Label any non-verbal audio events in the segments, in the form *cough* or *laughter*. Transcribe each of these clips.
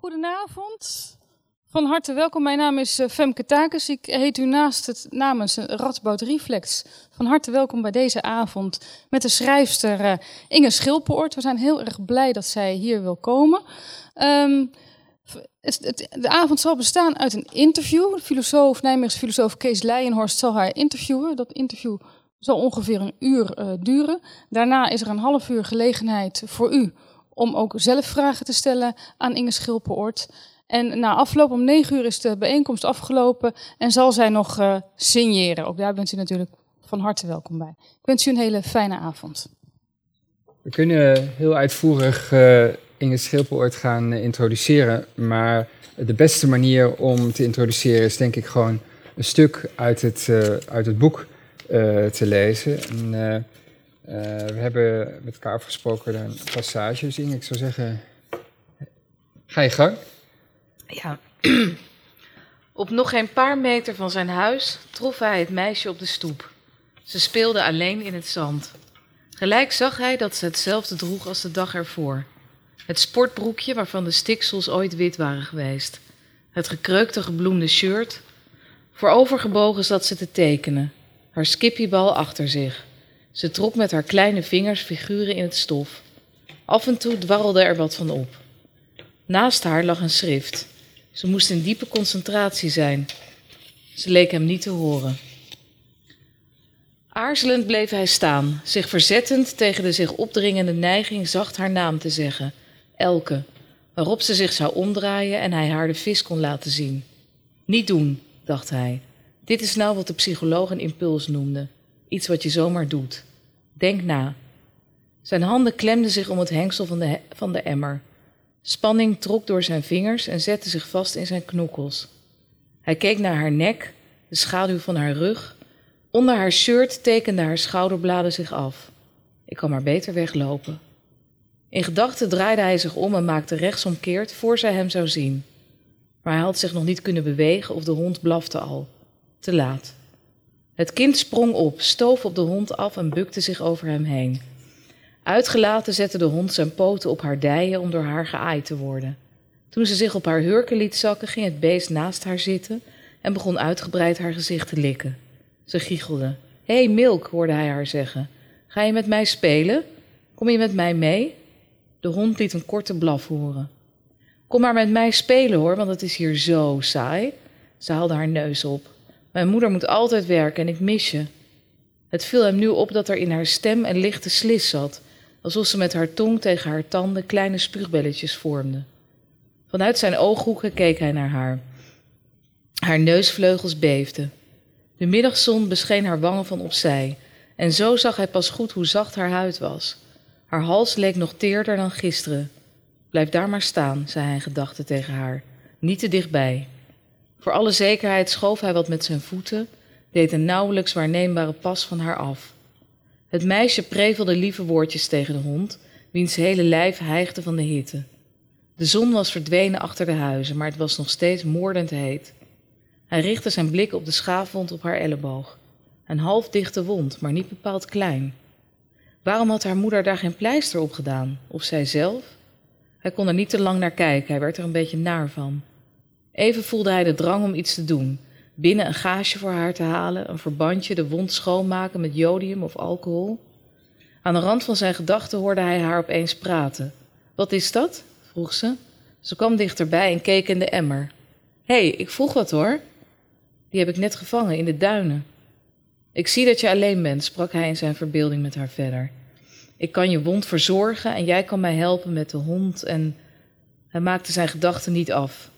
Goedenavond. Van harte welkom. Mijn naam is eh, Femke Takes. Ik heet u naast het namens Radboud Reflex van harte welkom bij deze avond met de schrijfster uh, Inge Schilpoort. We zijn heel erg blij dat zij hier wil komen. Het, de avond zal bestaan uit een interview. De filosoof, Nijmeegse filosoof Kees Leijenhorst zal haar interviewen. Dat interview zal ongeveer een uur duren. Daarna is er een half uur gelegenheid voor u om ook zelf vragen te stellen aan Inge Schilpeoort. En na afloop om negen uur is de bijeenkomst afgelopen en zal zij nog uh, signeren. Ook daar bent u natuurlijk van harte welkom bij. Ik wens u een hele fijne avond. We kunnen heel uitvoerig uh, Inge Schilpeoort gaan uh, introduceren, maar de beste manier om te introduceren is denk ik gewoon een stuk uit het, uit het boek te lezen. En, we hebben met elkaar afgesproken een passage zingen. Ik zou zeggen, ga je gang. Ja. *clears throat* op nog geen paar meter van zijn huis trof hij het meisje op de stoep. Ze speelde alleen in het zand. Gelijk zag hij dat ze hetzelfde droeg als de dag ervoor. Het sportbroekje waarvan de stiksels ooit wit waren geweest. Het gekreukte gebloemde shirt. Voorovergebogen zat ze te tekenen, haar skippiebal achter zich. Ze trok met haar kleine vingers figuren in het stof. Af en toe dwarrelde er wat van op. Naast haar lag een schrift. Ze moest in diepe concentratie zijn. Ze leek hem niet te horen. Aarzelend bleef hij staan, zich verzettend tegen de zich opdringende neiging zacht haar naam te zeggen, Elke, waarop ze zich zou omdraaien en hij haar de vis kon laten zien. Niet doen, dacht hij. Dit is nou wat de psycholoog een impuls noemde. Iets wat je zomaar doet. Denk na. Zijn handen klemden zich om het hengsel van de, van de emmer. Spanning trok door zijn vingers en zette zich vast in zijn knokkels. Hij keek naar haar nek, de schaduw van haar rug. Onder haar shirt tekenden haar schouderbladen zich af. Ik kan maar beter weglopen. In gedachten draaide hij zich om en maakte rechtsomkeert voor zij hem zou zien. Maar hij had zich nog niet kunnen bewegen of de hond blafte al. Te laat. Het kind sprong op, stoof op de hond af en bukte zich over hem heen. Uitgelaten zette de hond zijn poten op haar dijen om door haar geaaid te worden. Toen ze zich op haar hurken liet zakken, ging het beest naast haar zitten en begon uitgebreid haar gezicht te likken. Ze giechelde. Hé, hey, Milk, hoorde hij haar zeggen. Ga je met mij spelen? Kom je met mij mee? De hond liet een korte blaf horen. Kom maar met mij spelen hoor, want het is hier zo saai. Ze haalde haar neus op. Mijn moeder moet altijd werken en ik mis je. Het viel hem nu op dat er in haar stem een lichte slis zat, alsof ze met haar tong tegen haar tanden kleine spuugbelletjes vormde. Vanuit zijn ooghoeken keek hij naar haar. Haar neusvleugels beefden. De middagzon bescheen haar wangen van opzij, en zo zag hij pas goed hoe zacht haar huid was. Haar hals leek nog teerder dan gisteren. Blijf daar maar staan, zei hij in gedachten tegen haar. Niet te dichtbij. Voor alle zekerheid schoof hij wat met zijn voeten, deed een nauwelijks waarneembare pas van haar af. Het meisje prevelde lieve woordjes tegen de hond, wiens hele lijf hijgde van de hitte. De zon was verdwenen achter de huizen, maar het was nog steeds moordend heet. Hij richtte zijn blik op de schaafwond op haar elleboog. Een halfdichte wond, maar niet bepaald klein. Waarom had haar moeder daar geen pleister op gedaan? Of zij zelf? Hij kon er niet te lang naar kijken, hij werd er een beetje naar van. Even voelde hij de drang om iets te doen. Binnen een gaasje voor haar te halen, een verbandje, de wond schoonmaken met jodium of alcohol. Aan de rand van zijn gedachten hoorde hij haar opeens praten. Wat is dat? vroeg ze. Ze kwam dichterbij en keek in de emmer. Hé, hey, ik vroeg wat hoor. Die heb ik net gevangen in de duinen. Ik zie dat je alleen bent, sprak hij in zijn verbeelding met haar verder. Ik kan je wond verzorgen en jij kan mij helpen met de hond en. Hij maakte zijn gedachten niet af.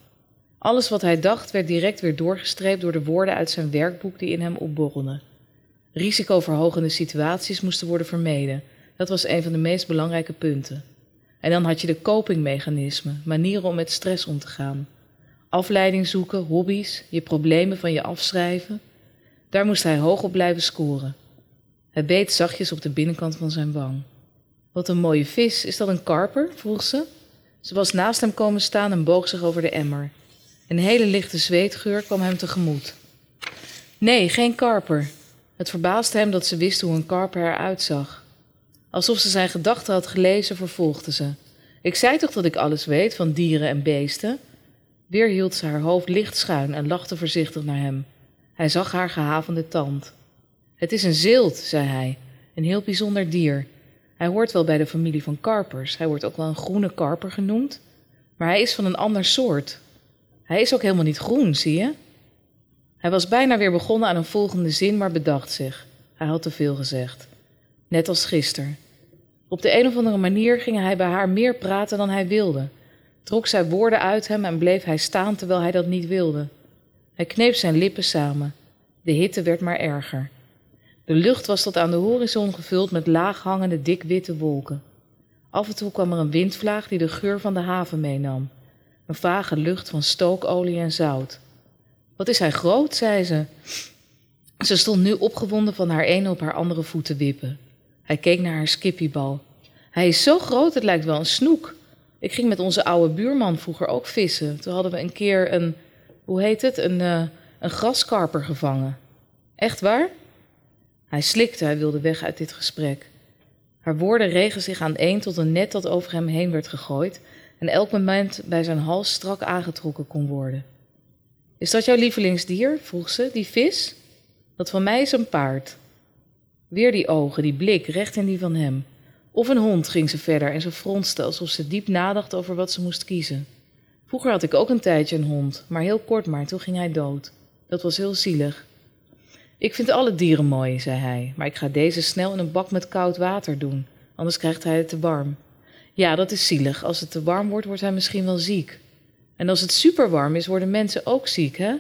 Alles wat hij dacht werd direct weer doorgestreept door de woorden uit zijn werkboek die in hem opborrelden. Risicoverhogende situaties moesten worden vermeden. Dat was een van de meest belangrijke punten. En dan had je de copingmechanismen, manieren om met stress om te gaan. Afleiding zoeken, hobby's, je problemen van je afschrijven. Daar moest hij hoog op blijven scoren. Hij beet zachtjes op de binnenkant van zijn wang. Wat een mooie vis, is dat een karper? vroeg ze. Ze was naast hem komen staan en boog zich over de emmer. Een hele lichte zweetgeur kwam hem tegemoet. Nee, geen karper. Het verbaasde hem dat ze wist hoe een karper eruit zag. Alsof ze zijn gedachten had gelezen, vervolgde ze. Ik zei toch dat ik alles weet van dieren en beesten? Weer hield ze haar hoofd licht schuin en lachte voorzichtig naar hem. Hij zag haar gehavende tand. Het is een zilt, zei hij, een heel bijzonder dier. Hij hoort wel bij de familie van karpers. Hij wordt ook wel een groene karper genoemd. Maar hij is van een ander soort. Hij is ook helemaal niet groen, zie je? Hij was bijna weer begonnen aan een volgende zin, maar bedacht zich. Hij had te veel gezegd. Net als gisteren. Op de een of andere manier ging hij bij haar meer praten dan hij wilde. Trok zij woorden uit hem en bleef hij staan terwijl hij dat niet wilde. Hij kneep zijn lippen samen. De hitte werd maar erger. De lucht was tot aan de horizon gevuld met laaghangende dik-witte wolken. Af en toe kwam er een windvlaag die de geur van de haven meenam. Een vage lucht van stookolie en zout. Wat is hij groot, zei ze. Ze stond nu opgewonden van haar ene op haar andere voet te wippen. Hij keek naar haar skippiebal. Hij is zo groot, het lijkt wel een snoek. Ik ging met onze oude buurman vroeger ook vissen. Toen hadden we een keer een, hoe heet het, een, uh, een graskarper gevangen. Echt waar? Hij slikte, hij wilde weg uit dit gesprek. Haar woorden regen zich aan een tot een net dat over hem heen werd gegooid en elk moment bij zijn hals strak aangetrokken kon worden. Is dat jouw lievelingsdier? vroeg ze, die vis? Dat van mij is een paard. Weer die ogen, die blik, recht in die van hem. Of een hond, ging ze verder en ze fronste alsof ze diep nadacht over wat ze moest kiezen. Vroeger had ik ook een tijdje een hond, maar heel kort maar, toen ging hij dood. Dat was heel zielig. Ik vind alle dieren mooi, zei hij, maar ik ga deze snel in een bak met koud water doen, anders krijgt hij het te warm. Ja, dat is zielig. Als het te warm wordt, wordt hij misschien wel ziek. En als het super warm is, worden mensen ook ziek, hè?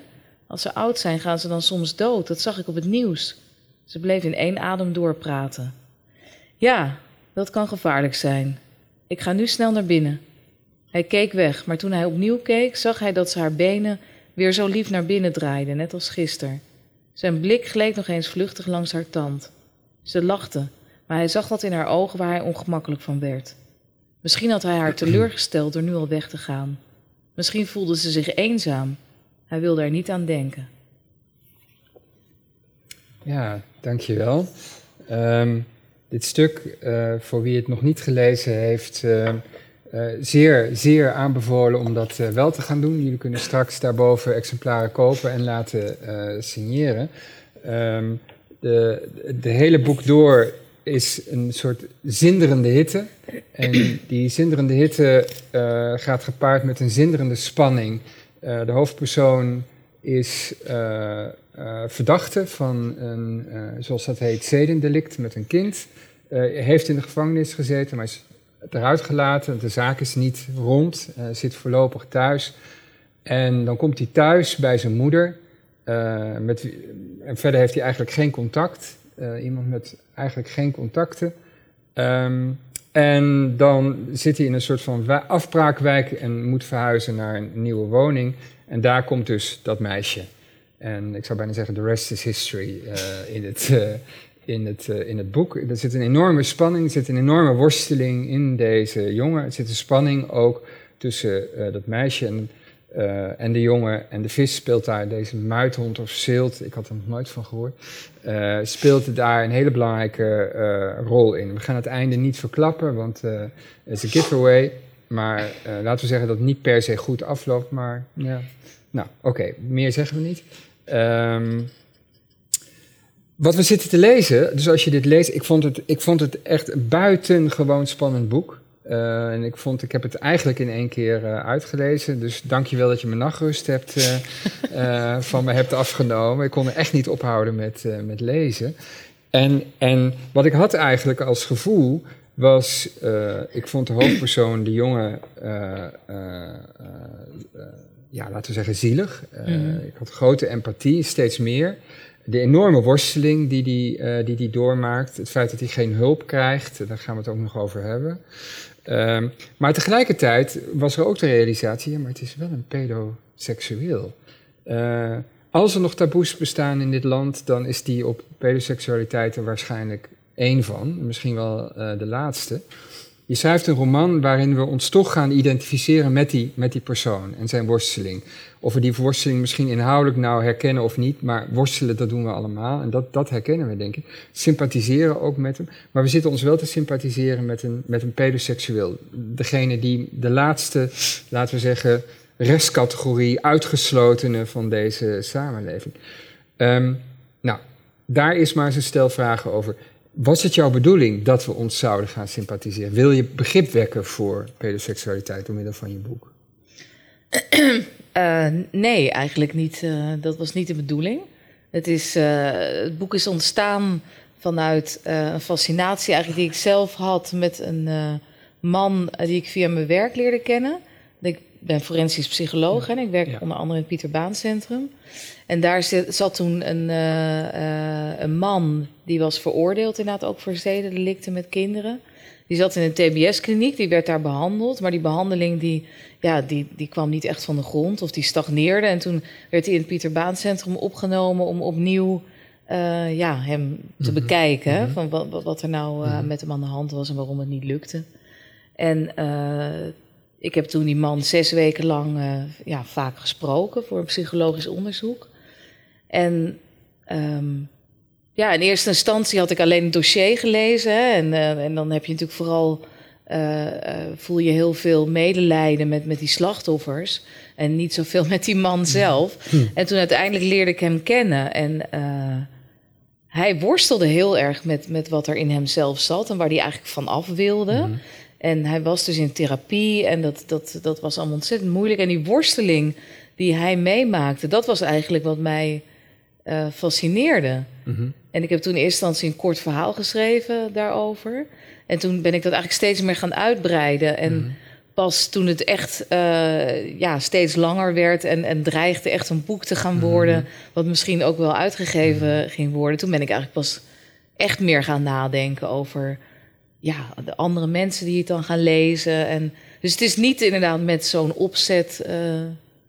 Als ze oud zijn, gaan ze dan soms dood. Dat zag ik op het nieuws. Ze bleef in één adem doorpraten. Ja, dat kan gevaarlijk zijn. Ik ga nu snel naar binnen. Hij keek weg, maar toen hij opnieuw keek, zag hij dat ze haar benen weer zo lief naar binnen draaide, net als gisteren. Zijn blik gleed nog eens vluchtig langs haar tand. Ze lachte, maar hij zag wat in haar ogen waar hij ongemakkelijk van werd. Misschien had hij haar teleurgesteld door nu al weg te gaan. Misschien voelde ze zich eenzaam. Hij wilde er niet aan denken. Ja, dankjewel. Um, dit stuk, uh, voor wie het nog niet gelezen heeft, uh, zeer, zeer aanbevolen om dat wel te gaan doen. Jullie kunnen straks daarboven exemplaren kopen en laten signeren. Um, de, de hele boek door is een soort zinderende hitte. En die zinderende hitte uh, gaat gepaard met een zinderende spanning. Uh, de hoofdpersoon is uh, verdachte van een, zoals dat heet, zedendelict met een kind. heeft in de gevangenis gezeten, maar is eruit gelaten. De zaak is niet rond, zit voorlopig thuis. En dan komt hij thuis bij zijn moeder. met, en verder heeft hij eigenlijk geen contact. iemand met eigenlijk geen contacten. Um, en dan zit hij in een soort van afbraakwijk en moet verhuizen naar een nieuwe woning. En daar komt dus dat meisje. En ik zou bijna zeggen, the rest is history uh, in, het, uh, in, het, uh, in het boek. Er zit een enorme spanning, er zit een enorme worsteling in deze jongen. Er zit een spanning ook tussen dat meisje en uh, en de jongen en de vis speelt daar, deze muithond of zilt, ik had er nog nooit van gehoord, uh, speelt daar een hele belangrijke uh, rol in. We gaan het einde niet verklappen, want het is een giveaway. Maar laten we zeggen dat het niet per se goed afloopt, maar ja. Nou, oké, okay, meer zeggen we niet. Um, wat we zitten te lezen, dus als je dit leest, ik vond het, ik vond het echt een buitengewoon spannend boek. Uh, en ik vond, ik heb het eigenlijk in één keer uh, uitgelezen. Dus dank je wel dat je mijn nachtrust hebt, uh, *laughs* van me hebt afgenomen. Ik kon er echt niet ophouden met, met lezen. En, en wat ik had eigenlijk als gevoel was, ik vond de hoofdpersoon, de jongen, ja, laten we zeggen, zielig. Mm. Ik had grote empathie, steeds meer. De enorme worsteling die die, die die doormaakt. Het feit dat hij geen hulp krijgt, daar gaan we het ook nog over hebben. Um, maar tegelijkertijd was er ook de realisatie, ja, maar het is wel een pedoseksueel. Uh, als er nog taboes bestaan in dit land, dan is die op pedoseksualiteit er waarschijnlijk één van, misschien wel uh, de laatste. Je schrijft een roman waarin we ons toch gaan identificeren met die, met die persoon en zijn worsteling. Of we die worsteling misschien inhoudelijk nou herkennen of niet, maar worstelen, dat doen we allemaal. En dat, dat herkennen we, denk ik. Sympathiseren ook met hem. Maar we zitten ons wel te sympathiseren met een, met een pedoseksueel. Degene die de laatste, laten we zeggen, restcategorie uitgeslotene van deze samenleving. Um, nou, daar is maar eens een stel vragen over. Was het jouw bedoeling dat we ons zouden gaan sympathiseren? Wil je begrip wekken voor pedoseksualiteit door middel van je boek? Uh, *clears throat* nee, eigenlijk niet. Uh, dat was niet de bedoeling. Het, is, uh, het boek is ontstaan vanuit een fascinatie eigenlijk die ik zelf had met een man die ik via mijn werk leerde kennen. Ik ben forensisch psycholoog en ik werk onder andere in het Pieter Baan Centrum. En daar zat toen een, een man die was veroordeeld inderdaad ook voor zedendelicten met kinderen. Die zat in een TBS-kliniek, die werd daar behandeld. Maar die behandeling die, ja, die, die kwam niet echt van de grond of die stagneerde. En toen werd hij in het Pieter Baan Centrum opgenomen om opnieuw uh, ja, hem te mhm. bekijken. Mhm. Van wat, wat er nou uh, met hem aan de hand was en waarom het niet lukte. En uh, ik heb toen die man zes weken lang ja, vaak gesproken voor een psychologisch onderzoek. En um, ja, in eerste instantie had ik alleen het dossier gelezen. Hè, en, uh, en dan heb je natuurlijk vooral. Uh, uh, voel je heel veel medelijden met, met die slachtoffers. En niet zoveel *laughs* met die man zelf. Hm. En toen uiteindelijk leerde ik hem kennen. En hij worstelde heel erg met, met wat er in hemzelf zat. En waar hij eigenlijk van af wilde. Hm. En hij was dus in therapie. En dat, dat, dat was allemaal ontzettend moeilijk. En die worsteling die hij meemaakte, dat was eigenlijk wat mij fascineerde. Mhm. En ik heb toen in eerste instantie een kort verhaal geschreven daarover. En toen ben ik dat eigenlijk steeds meer gaan uitbreiden. En mhm. pas toen het echt uh, ja, steeds langer werd en, en dreigde echt een boek te gaan worden, mhm. wat misschien ook wel uitgegeven ging worden, toen ben ik eigenlijk pas echt meer gaan nadenken over ja, de andere mensen die het dan gaan lezen. En, dus het is niet inderdaad met zo'n opzet. Uh,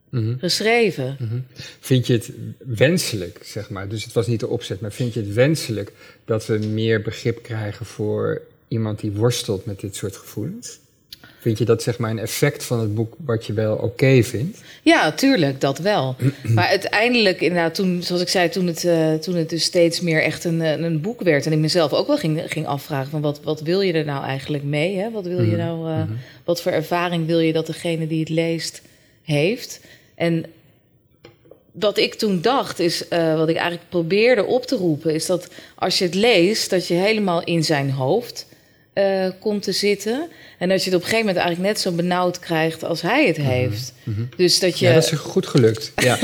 mm geschreven. Mhm. Vind je het wenselijk, zeg maar, dus het was niet de opzet, maar vind je het wenselijk dat we meer begrip krijgen voor iemand die worstelt met dit soort gevoelens? Vind je dat zeg maar een effect van het boek wat je wel oké vindt? Ja, tuurlijk, dat wel. *clears throat* maar uiteindelijk, inderdaad, toen, zoals ik zei, toen het, uh, toen het dus steeds meer echt een, een boek werd... en ik mezelf ook wel ging, ging afvragen van wat, wat wil je er nou eigenlijk mee? Hè? Wat wil je mhm. nou, uh, wat voor ervaring wil je dat degene die het leest heeft? En wat ik toen dacht, is uh, wat ik eigenlijk probeerde op te roepen, is dat als je het leest, dat je helemaal in zijn hoofd uh, komt te zitten. En dat je het op een gegeven moment eigenlijk net zo benauwd krijgt als hij het mhm. heeft. Mm -hmm. Dus dat je. Ja, dat is goed gelukt. Ja.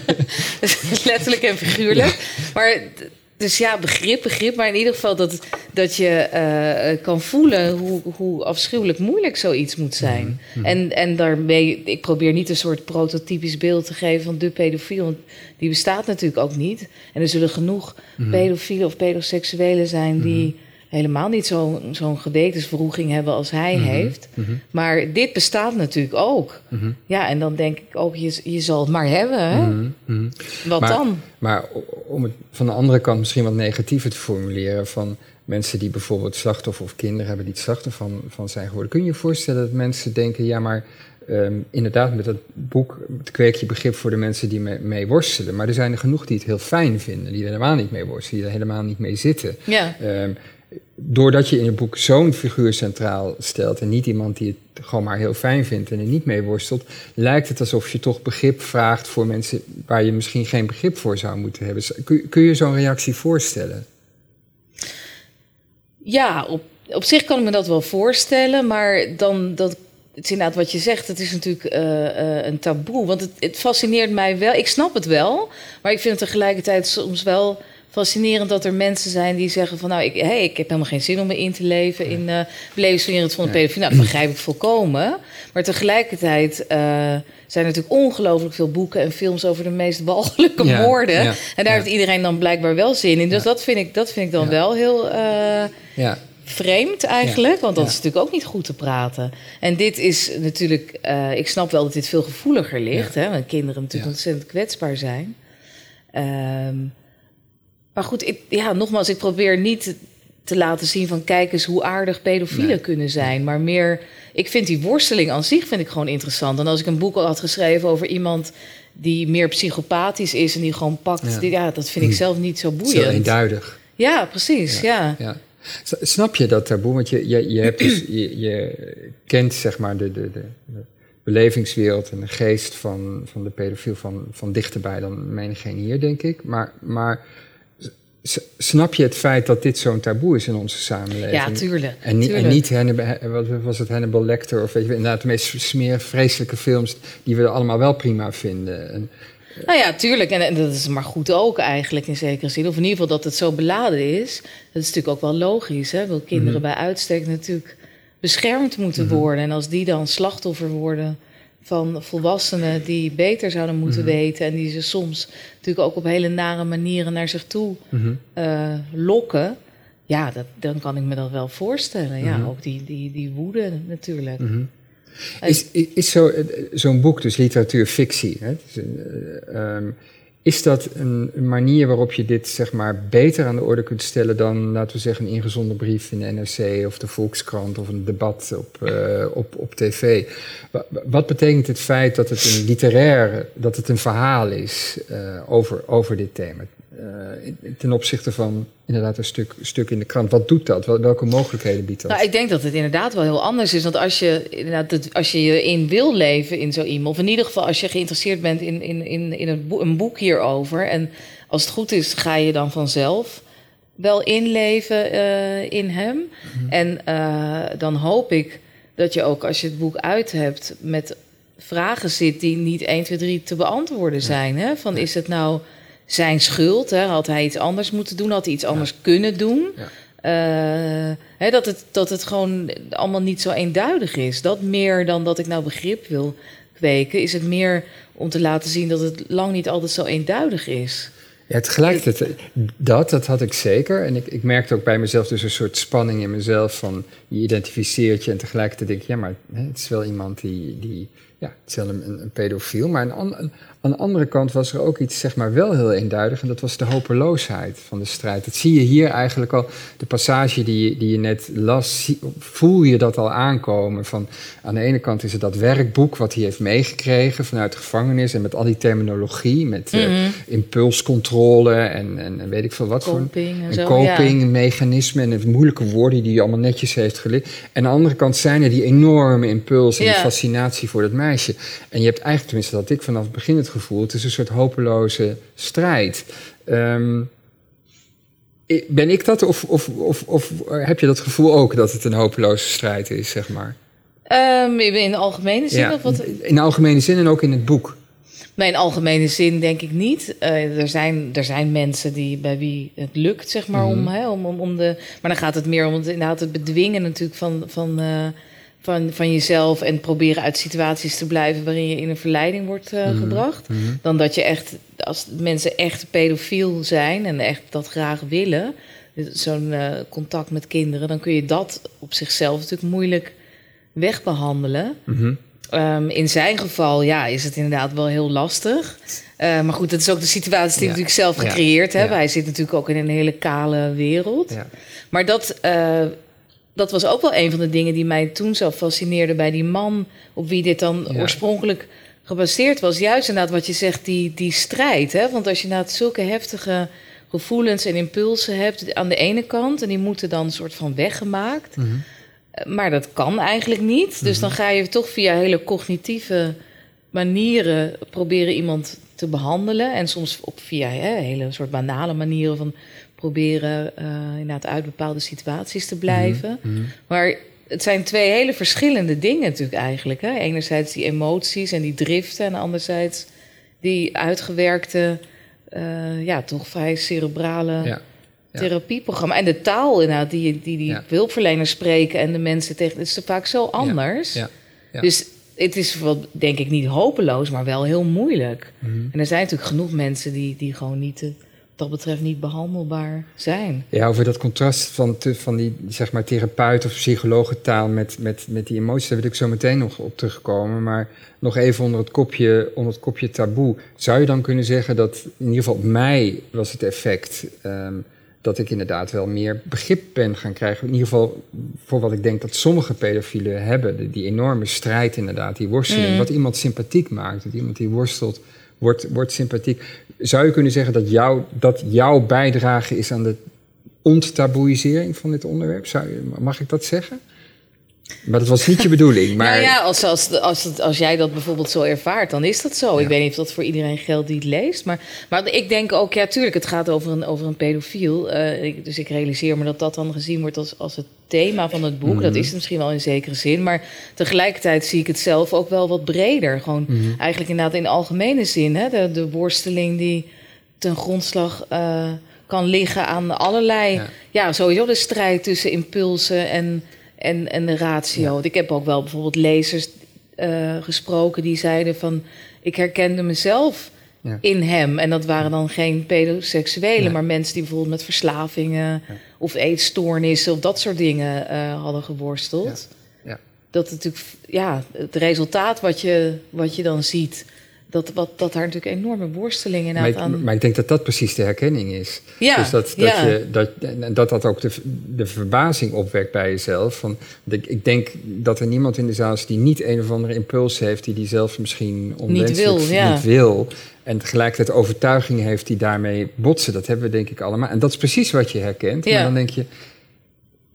*laughs* Letterlijk en figuurlijk. Maar dus ja, begrip, begrip. Maar in ieder geval dat, dat je uh, kan voelen hoe, hoe afschuwelijk moeilijk zoiets moet zijn. Mm -hmm. En, en daarmee, ik probeer niet een soort prototypisch beeld te geven van de pedofiel. Want die bestaat natuurlijk ook niet. En er zullen genoeg mm -hmm. pedofielen of pedoseksuelen zijn die mhm helemaal niet zo'n zo'n gewetensverroeging hebben als hij mhm, heeft. Mhm. Maar dit bestaat natuurlijk ook. Mhm. Ja, en dan denk ik ook, je, je zal het maar hebben. Hè? Wat dan? Maar om het van de andere kant misschien wat negatiever te formuleren... van mensen die bijvoorbeeld slachtoffer of kinderen hebben... die het slachtoffer van, van zijn geworden. Kun je je voorstellen dat mensen denken... ja, maar um, inderdaad met dat boek kweek je begrip voor de mensen die mee, mee, worstelen. Maar er zijn er genoeg die het heel fijn vinden... die er helemaal niet mee worstelen, die er helemaal niet mee zitten. Ja. Um, doordat je in het boek zo'n figuur centraal stelt en niet iemand die het gewoon maar heel fijn vindt en er niet mee worstelt, lijkt het alsof je toch begrip vraagt voor mensen waar je misschien geen begrip voor zou moeten hebben. Kun, je zo'n reactie voorstellen? Ja, op, op zich kan ik me dat wel voorstellen, maar dan dat. Het is inderdaad wat je zegt, het is natuurlijk uh, uh, een taboe. Want het, het fascineert mij wel. Ik snap het wel, maar ik vind het tegelijkertijd soms wel fascinerend dat er mensen zijn die zeggen van... nou, ik, hey, ik heb helemaal geen zin om me in te leven in uh, van de pedofilie. Nou, dat begrijp ik volkomen. Maar tegelijkertijd uh, zijn er natuurlijk ongelooflijk veel boeken en films... over de meest walgelijke moorden. En daar heeft iedereen dan blijkbaar wel zin in. Dus dat, vind ik, dat vind ik dan wel heel... Uh, vreemd eigenlijk, want dat is natuurlijk ook niet goed te praten. En dit is natuurlijk, uh, ik snap wel dat dit veel gevoeliger ligt, hè, want kinderen natuurlijk ontzettend kwetsbaar zijn. Um, maar goed, ik, ja, nogmaals, ik probeer niet te laten zien van kijk eens hoe aardig pedofielen Nee. kunnen zijn. Maar meer, ik vind die worsteling aan zich vind ik gewoon interessant. En als ik een boek al had geschreven over iemand die meer psychopathisch is en die gewoon pakt, Ja. die- ja, dat vind ik Hm. zelf niet zo Zo boeiend. eenduidig. Ja, precies. Ja. Ja. Snap je dat taboe? Want je, je, je, hebt dus, je, je kent zeg maar de, de, de, de belevingswereld en de geest van, van de pedofiel van, van dichterbij dan menigeen hier, denk ik. Maar, maar snap je het feit dat dit zo'n taboe is in onze samenleving? Ja, tuurlijk. En, niet- en niet Hannibal, wat was het Hannibal Lecter of weet je, inderdaad de meest smeer vreselijke films die we allemaal wel prima vinden. En, Nou ja, tuurlijk. En, en dat is maar goed ook eigenlijk in zekere zin. Of in ieder geval dat het zo beladen is. Dat is natuurlijk ook wel logisch. Hè? Wil kinderen Mhm. bij uitstek natuurlijk beschermd moeten worden. En als die dan slachtoffer worden van volwassenen die beter zouden moeten Mhm. weten. En die ze soms natuurlijk ook op hele nare manieren naar zich toe Mhm. eh, lokken. Ja, dat, dan kan ik me dat wel voorstellen. Ja, Mhm. ook die, die, die woede natuurlijk. Is, is, is zo, eh, zo'n boek, dus literatuur-fictie, hè, het is, een, eh, ehm, is dat een, manier waarop je dit zeg maar beter aan de orde kunt stellen dan, laten we zeggen, een ingezonden brief in de NRC of de Volkskrant of een debat op, eh, op, op tv? Wa- Wat betekent het feit dat het een literair, dat het een verhaal is eh, over, over dit thema? Eh, ten opzichte van inderdaad een stuk, stuk in de krant. Wat doet dat? Wel- Welke mogelijkheden biedt dat? Nou, ik denk dat het inderdaad wel heel anders is. Want als je, inderdaad, als je je in wil leven in zo iemand... of in ieder geval als je geïnteresseerd bent in, in, in, in een, boek, een boek hierover... en als het goed is, ga je dan vanzelf wel inleven eh, in hem. En eh, dan hoop ik dat je ook, als je het boek uit hebt... met vragen zit die niet 1, 2, 3 te beantwoorden zijn. Hè? Van, is het nou zijn schuld? Hè? Had hij iets anders moeten doen? Had hij iets anders kunnen doen? Ja. Eh, hè, dat, het, dat het gewoon allemaal niet zo eenduidig is. Dat meer dan dat ik nou begrip wil kweken, is het meer om te laten zien dat het lang niet altijd zo eenduidig is. Ja, tegelijkertijd, dat, dat had ik zeker. En ik, ik merkte ook bij mezelf dus een soort spanning in mezelf van je identificeert je en tegelijkertijd denk je, ja, maar het is wel iemand die, die ja, het is wel een, een, pedofiel. Maar aan, aan, aan de andere kant was er ook iets, zeg maar, wel heel eenduidig en dat was de hopeloosheid van de strijd. Dat zie je hier eigenlijk al, de passage die, je- die je net las, zie- voel je dat al aankomen. Van, aan de ene kant is het dat werkboek wat hij heeft meegekregen vanuit de gevangenis en met al die terminologie, met eh, Mhm. impulscontrole en, en, en weet ik veel wat voor. Coping en Een zo, copingmechanisme en het moeilijke woorden die hij allemaal netjes heeft geleerd. En aan de andere kant zijn er die enorme impuls en die fascinatie voor dat meisje. En je hebt eigenlijk, tenminste dat ik vanaf het begin het gevoel, het is een soort hopeloze strijd. Ehm, ben ik dat of, of, of, of heb je dat gevoel ook dat het een hopeloze strijd is, zeg maar? Ehm, in de algemene zin? Of wat? In de algemene zin en ook in het boek. Nee, in algemene zin denk ik niet. Eh, er, zijn, er zijn mensen die, bij wie het lukt, zeg maar, om, Mhm. hè, om, om, om de... Maar dan gaat het meer om het, inderdaad het bedwingen natuurlijk van, van, eh, van, van jezelf... en proberen uit situaties te blijven waarin je in een verleiding wordt eh, Mhm. gebracht. Mhm. Dan dat je echt, als mensen echt pedofiel zijn en echt dat graag willen... zo'n contact met kinderen... dan kun je dat op zichzelf natuurlijk moeilijk wegbehandelen... Ehm, in zijn geval ja, is het inderdaad wel heel lastig. Eh, maar goed, dat is ook de situatie die Ja. ik natuurlijk zelf gecreëerd heb. Ja. Hij zit natuurlijk ook in een hele kale wereld. Maar dat, eh, dat was ook wel een van de dingen die mij toen zo fascineerde bij die man... op wie dit dan oorspronkelijk gebaseerd was. Juist inderdaad wat je zegt, die, die strijd. Hè? Want als je inderdaad zulke heftige gevoelens en impulsen hebt aan de ene kant... en die moeten dan een soort van weggemaakt... Mhm. Maar dat kan eigenlijk niet. Dus dan ga je toch via hele cognitieve manieren proberen iemand te behandelen. En soms op via hè, hele soort banale manieren van proberen eh, inderdaad uit bepaalde situaties te blijven. Mhm. Maar het zijn twee hele verschillende dingen natuurlijk eigenlijk. Hè? Enerzijds die emoties en die driften en anderzijds die uitgewerkte, eh, ja, toch vrij cerebrale Ja. Therapieprogramma. En de taal inderdaad, die, die, die hulpverleners spreken en de mensen tegen... Het is vaak zo anders. Ja. Ja. Dus het is wel, denk ik niet hopeloos, maar wel heel moeilijk. Mhm. En er zijn natuurlijk genoeg mensen die, die gewoon niet... eh, wat dat betreft niet behandelbaar zijn. Ja, over dat contrast van, te, van die zeg maar, therapeut- of psychologentaal met, met, met die emoties, daar wil ik zo meteen nog op terugkomen. Maar nog even onder het, kopje, onder het kopje taboe. Zou je dan kunnen zeggen dat, in ieder geval op mij was het effect, ehm, dat ik inderdaad wel meer begrip ben gaan krijgen. In ieder geval voor wat ik denk dat sommige pedofielen hebben. Die, die enorme strijd inderdaad, die worsteling. Mm. Wat iemand sympathiek maakt. Dat iemand die worstelt, wordt, wordt sympathiek. Zou je kunnen zeggen dat, jou, dat jouw bijdrage is aan de onttaboeisering van dit onderwerp? Zou je, mag ik dat zeggen? Maar dat was niet je bedoeling. *laughs* Maar Nou ja, als, als, als, jij dat bijvoorbeeld zo ervaart, dan is dat zo. Ik weet niet of dat voor iedereen geldt die het leest. Maar, maar ik denk ook, ja, tuurlijk, het gaat over een, over een pedofiel. Eh, ik- dus ik realiseer me dat dat dan gezien wordt als, als het thema van het boek. Mhm. Dat is het misschien wel in zekere zin. Maar tegelijkertijd zie ik het zelf ook wel wat breder. Gewoon Mhm. eigenlijk inderdaad in algemene zin. Hè? De, de worsteling die ten grondslag eh, kan liggen aan allerlei... Ja. Ja. sowieso de strijd tussen impulsen en, en, en de ratio. Ja. Want Ik heb ook wel bijvoorbeeld lezers eh, gesproken die zeiden van... ik herkende mezelf Ja. in hem. En dat waren dan geen pedoseksuelen... Nee. maar mensen die bijvoorbeeld met verslavingen... Ja. of eetstoornissen of dat soort dingen eh, hadden geworsteld. Ja. Ja. Dat natuurlijk, ja, het resultaat wat je, wat je dan ziet... Dat, wat, dat daar natuurlijk enorme worsteling maar, inderdaad ik, aan... maar ik denk dat dat precies de herkenning is. Ja, dus dat dat, ja. je, dat, dat dat ook de, de verbazing opwekt bij jezelf. Van, ik, ik denk dat er niemand in de zaal is die niet een of andere impuls heeft... die die zelf misschien onwenselijk wil, ja. niet wil. En tegelijkertijd overtuigingen heeft die daarmee botsen. Dat hebben we denk ik allemaal. En dat is precies wat je herkent. Ja. Maar dan denk je...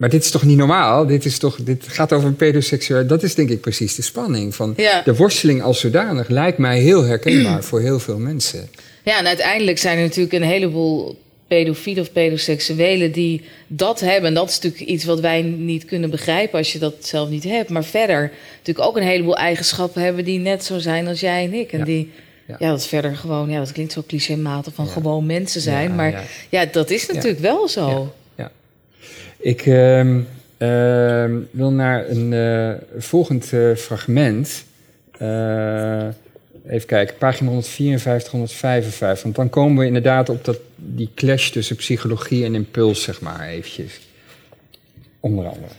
Maar dit is toch niet normaal? Dit, is toch, dit gaat over een pedoseksueel. Dat is denk ik precies de spanning. Van Ja. De worsteling als zodanig lijkt mij heel herkenbaar voor heel veel mensen. Ja, en uiteindelijk zijn er natuurlijk een heleboel pedofielen of pedoseksuelen die dat hebben. En dat is natuurlijk iets wat wij niet kunnen begrijpen als je dat zelf niet hebt. Maar verder natuurlijk ook een heleboel eigenschappen hebben die net zo zijn als jij en ik. En Ja. die, Ja. ja. dat verder gewoon, ja, dat klinkt zo clichématig van Ja. gewoon mensen zijn. Ja, maar ja. ja. dat is natuurlijk wel zo. Ik ehm, ehm, wil naar een eh, volgend eh, fragment. Eh, even kijken, pagina 154, 155. Want dan komen we inderdaad op dat, die clash tussen psychologie en impuls, zeg maar, eventjes. Onder andere.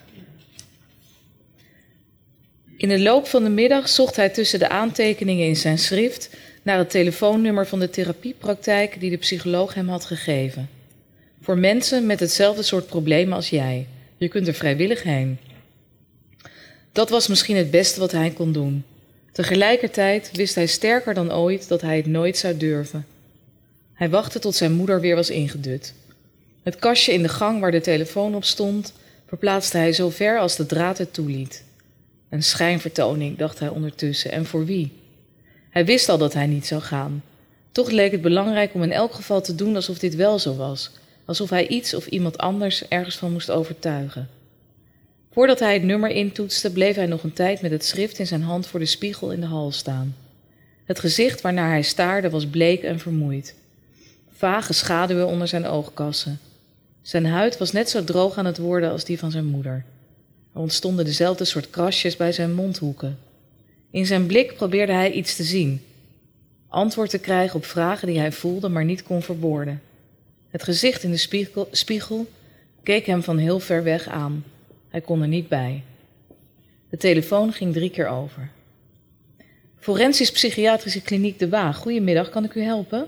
In de loop van de middag zocht hij tussen de aantekeningen in zijn schrift naar het telefoonnummer van de therapiepraktijk die de psycholoog hem had gegeven. Voor mensen met hetzelfde soort problemen als jij. Je kunt er vrijwillig heen. Dat was misschien het beste wat hij kon doen. Tegelijkertijd wist hij sterker dan ooit dat hij het nooit zou durven. Hij wachtte tot zijn moeder weer was ingedut. Het kastje in de gang waar de telefoon op stond, verplaatste hij zo ver als de draad het toeliet. Een schijnvertoning, dacht hij ondertussen, en voor wie? Hij wist al dat hij niet zou gaan. Toch leek het belangrijk om in elk geval te doen alsof dit wel zo was, alsof hij iets of iemand anders ergens van moest overtuigen. Voordat hij het nummer intoetste, bleef hij nog een tijd met het schrift in zijn hand voor de spiegel in de hal staan. Het gezicht waarnaar hij staarde was bleek en vermoeid. Vage schaduwen onder zijn oogkassen. Zijn huid was net zo droog aan het worden als die van zijn moeder. Er ontstonden dezelfde soort krasjes bij zijn mondhoeken. In zijn blik probeerde hij iets te zien. Antwoord te krijgen op vragen die hij voelde, maar niet kon verwoorden. Het gezicht in de spiegel, keek hem van heel ver weg aan. Hij kon er niet bij. De telefoon ging drie keer over. Forensisch-psychiatrische kliniek De Waag. Goedemiddag, kan ik u helpen?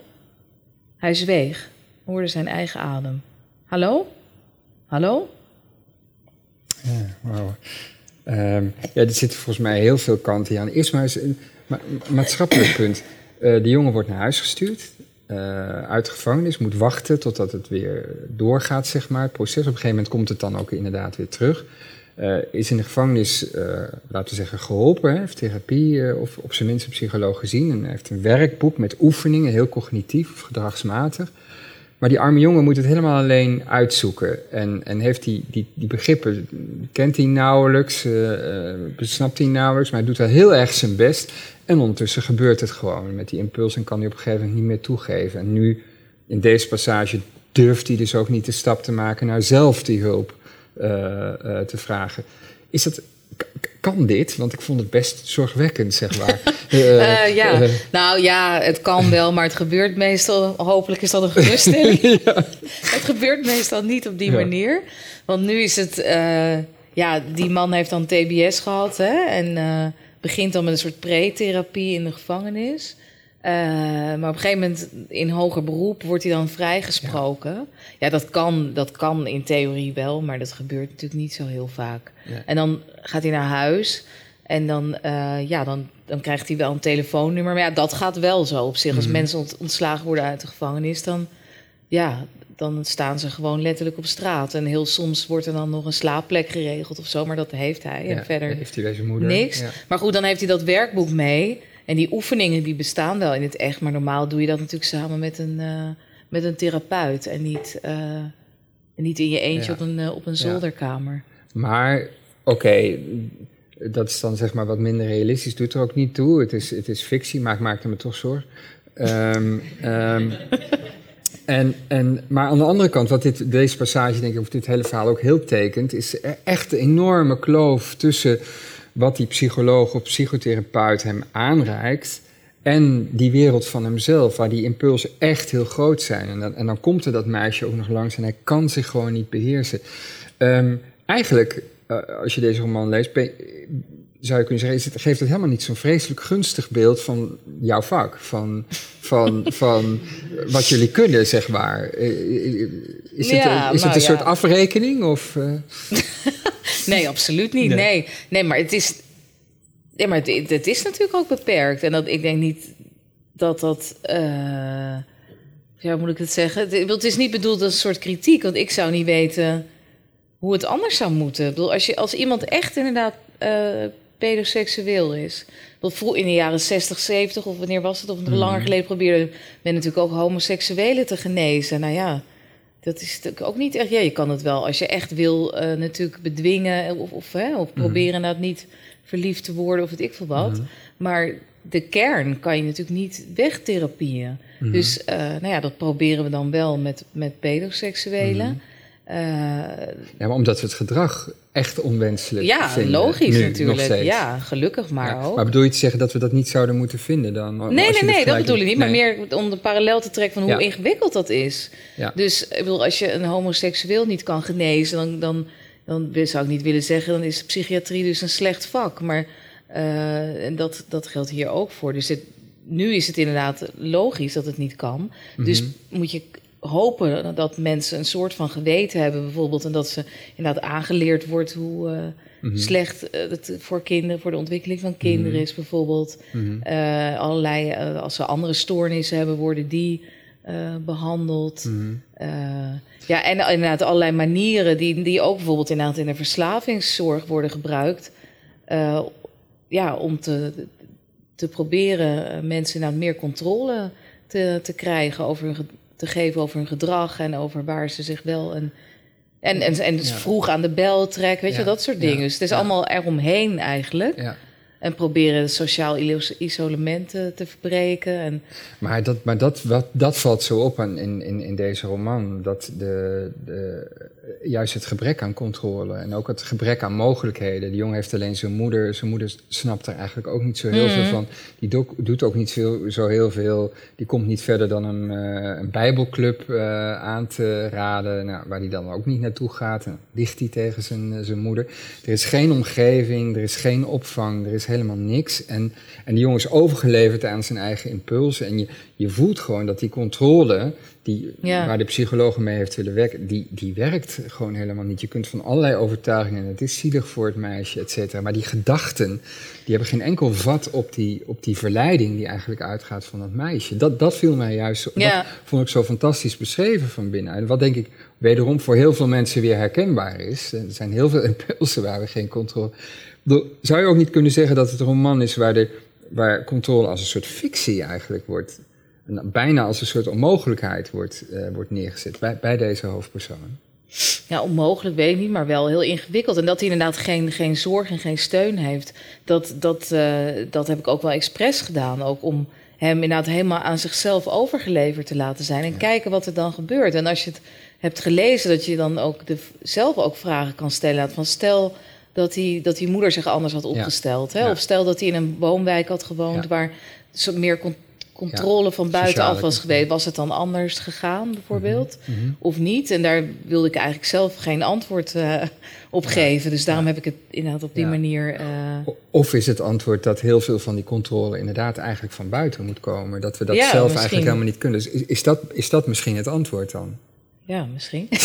Hij zweeg, hoorde zijn eigen adem. Hallo? Hallo? Ja, wauw. Ehm, ja, er zitten volgens mij heel veel kanten aan. Eerst maar een ma- maatschappelijk punt. Eh, de jongen wordt naar huis gestuurd, uit de gevangenis, moet wachten totdat het weer doorgaat, zeg maar, het proces. Op een gegeven moment komt het dan ook inderdaad weer terug. Eh, is in de gevangenis, eh, laten we zeggen, geholpen, heeft therapie eh, of op zijn minst een psycholoog gezien. En heeft een werkboek met oefeningen, heel cognitief of gedragsmatig. Maar die arme jongen moet het helemaal alleen uitzoeken. En, en heeft die, die, die begrippen, kent hij nauwelijks, eh, eh, besnapt hij nauwelijks, maar hij doet wel heel erg zijn best. En ondertussen gebeurt het gewoon met die impuls en kan hij op een gegeven moment niet meer toegeven. En nu, in deze passage, durft hij dus ook niet de stap te maken naar zelf die hulp eh, eh, te vragen. Is dat, kan dit? Want ik vond het best zorgwekkend, zeg maar. *laughs* Eh, ja, nou ja, het kan wel, maar het gebeurt meestal. Hopelijk is dat een geruststelling. *laughs* Het gebeurt meestal niet op die Ja. manier. Want nu is het. ja, die man heeft dan TBS gehad hè, en begint dan met een soort pre-therapie in de gevangenis. Eh, maar op een gegeven moment in hoger beroep wordt hij dan vrijgesproken. Ja, dat, kan, dat kan in theorie wel, maar dat gebeurt natuurlijk niet zo heel vaak. Ja. En dan gaat hij naar huis en dan, eh, ja, dan, dan krijgt hij wel een telefoonnummer. Maar ja, dat gaat wel zo op zich. Als Mhm. mensen ont- ontslagen worden uit de gevangenis, dan, ja, dan staan ze gewoon letterlijk op straat. En heel soms wordt er dan nog een slaapplek geregeld of zo, maar dat heeft hij. Ja, en verder heeft hij deze moeder. niks. Ja. Maar goed, dan heeft hij dat werkboek mee. En die oefeningen die bestaan wel in het echt. Maar normaal doe je dat natuurlijk samen met een, eh, met een therapeut. En niet, en niet in je eentje Ja. op, een, eh, op een zolderkamer. Maar oké, dat is dan zeg maar wat minder realistisch. Doet er ook niet toe. Het is, het is fictie, maar ik maakte me toch zorgen. Ehm, en, en, maar aan de andere kant, wat dit, deze passage, denk ik, of dit hele verhaal ook heel tekent, is echt de enorme kloof tussen wat die psycholoog of psychotherapeut hem aanreikt en die wereld van hemzelf, waar die impulsen echt heel groot zijn. En dan, en dan komt er dat meisje ook nog langs en hij kan zich gewoon niet beheersen. Ehm, eigenlijk, eh, als je deze roman leest, zou je kunnen zeggen, is het, geeft het helemaal niet zo'n vreselijk gunstig beeld van jouw vak. Van, van, *laughs* van wat jullie kunnen, zeg maar. Eh, Is het, Ja, is het nou een ja. soort afrekening? Of, eh? *laughs* Nee, absoluut niet. Nee. Nee, nee, maar het is. Nee, maar het, het is natuurlijk ook beperkt. En dat, ik denk niet dat dat. eh, ja, hoe moet ik het zeggen? Het, het is niet bedoeld als een soort kritiek, want ik zou niet weten hoe het anders zou moeten. Ik bedoel, als, je, als iemand echt inderdaad eh pedoseksueel is. Vroeg in de jaren 60, 70 of wanneer was het, of nog Mhm. langer geleden probeerde men natuurlijk ook homoseksuelen te genezen. Nou ja, dat is natuurlijk ook niet echt. Ja, je kan het wel als je echt wil eh, natuurlijk bedwingen of, of, hè, of proberen inderdaad niet verliefd te worden of weet ik veel wat. Mhm. Maar de kern kan je natuurlijk niet wegtherapieën. Mhm. Dus eh, nou ja, dat proberen we dan wel met, met pedoseksuelen. Eh, Ja, maar omdat we het gedrag echt onwenselijk ja, vinden. logisch nu, nog natuurlijk. Ja, gelukkig maar Ja, ook. Maar bedoel je te zeggen dat we dat niet zouden moeten vinden dan? Nee, nee, nee, dat bedoel ik niet. Maar meer om de parallel te trekken van hoe Ja. ingewikkeld dat is. Ja. Dus ik bedoel, als je een homoseksueel niet kan genezen, dan, dan, dan zou ik niet willen zeggen, dan is psychiatrie dus een slecht vak. Maar eh, en dat, dat geldt hier ook voor. Dus nu is het inderdaad logisch dat het niet kan. Dus Mhm. moet je hopen dat mensen een soort van geweten hebben, bijvoorbeeld. En dat ze inderdaad aangeleerd wordt hoe eh, Mhm. slecht eh, het voor kinderen, voor de ontwikkeling van kinderen Mhm. is, bijvoorbeeld. Mhm. Eh, allerlei, als ze andere stoornissen hebben, worden die eh, behandeld. Ja, en inderdaad allerlei manieren die, die ook bijvoorbeeld inderdaad in de verslavingszorg worden gebruikt. ja, om te, te proberen mensen inderdaad meer controle te, te krijgen over hun, te geven over hun gedrag en over waar ze zich wel en en, en, en dus Ja. vroeg aan de bel trekken, weet Ja, je, dat soort dingen. ja, Dus het is allemaal eromheen eigenlijk. Ja. En proberen sociaal isolement te, te verbreken. En, Maar, dat, maar dat, wat, dat valt zo op aan, in, in, in deze roman. Dat de, de, juist het gebrek aan controle en ook het gebrek aan mogelijkheden. Die jongen heeft alleen zijn moeder. Zijn moeder snapt er eigenlijk ook niet zo heel Mhm. veel van. Die doet, doet ook niet veel, zo heel veel. Die komt niet verder dan een, eh, een bijbelclub eh, aan te raden. Nou, waar hij dan ook niet naartoe gaat. En ligt hij tegen zijn, eh, zijn moeder. Er is geen omgeving, er is geen opvang, er is helemaal niks. En, en die jongen is overgeleverd aan zijn eigen impulsen. En je, je voelt gewoon dat die controle, die, Ja. waar de psycholoog mee heeft willen werken, die, die werkt gewoon helemaal niet. Je kunt van allerlei overtuigingen, het is zielig voor het meisje, et cetera. Maar die gedachten, die hebben geen enkel vat op die, op die verleiding die eigenlijk uitgaat van dat meisje. Dat, dat viel mij juist, Ja. dat vond ik zo fantastisch beschreven van binnenuit. Wat denk ik wederom voor heel veel mensen weer herkenbaar is. Er zijn heel veel *laughs* impulsen waar we geen controle... Zou je ook niet kunnen zeggen dat het een roman is waar, de, waar controle als een soort fictie eigenlijk wordt... en bijna als een soort onmogelijkheid wordt, eh, wordt neergezet bij, bij deze hoofdpersoon? Ja, onmogelijk weet ik niet, maar wel heel ingewikkeld. En dat hij inderdaad geen, geen zorg en geen steun heeft. Dat, dat, eh, dat heb ik ook wel expres gedaan. Ook om hem inderdaad helemaal aan zichzelf overgeleverd te laten zijn. En kijken wat er dan gebeurt. En als je het hebt gelezen, dat je dan ook de, zelf ook vragen kan stellen. Van stel dat die, dat die moeder zich anders had opgesteld. Hè? Ja. Of stel dat hij in een woonwijk had gewoond waar meer con- controle van buitenaf was geweest, was het dan anders gegaan bijvoorbeeld? Mhm. Of niet? En daar wilde ik eigenlijk zelf geen antwoord eh, op geven. Dus daarom heb ik het inderdaad op die manier... eh, Of is het antwoord dat heel veel van die controle inderdaad eigenlijk van buiten moet komen? Dat we dat zelf misschien. eigenlijk helemaal niet kunnen. Dus is, is, dat, is dat misschien het antwoord dan? ja, misschien. *laughs*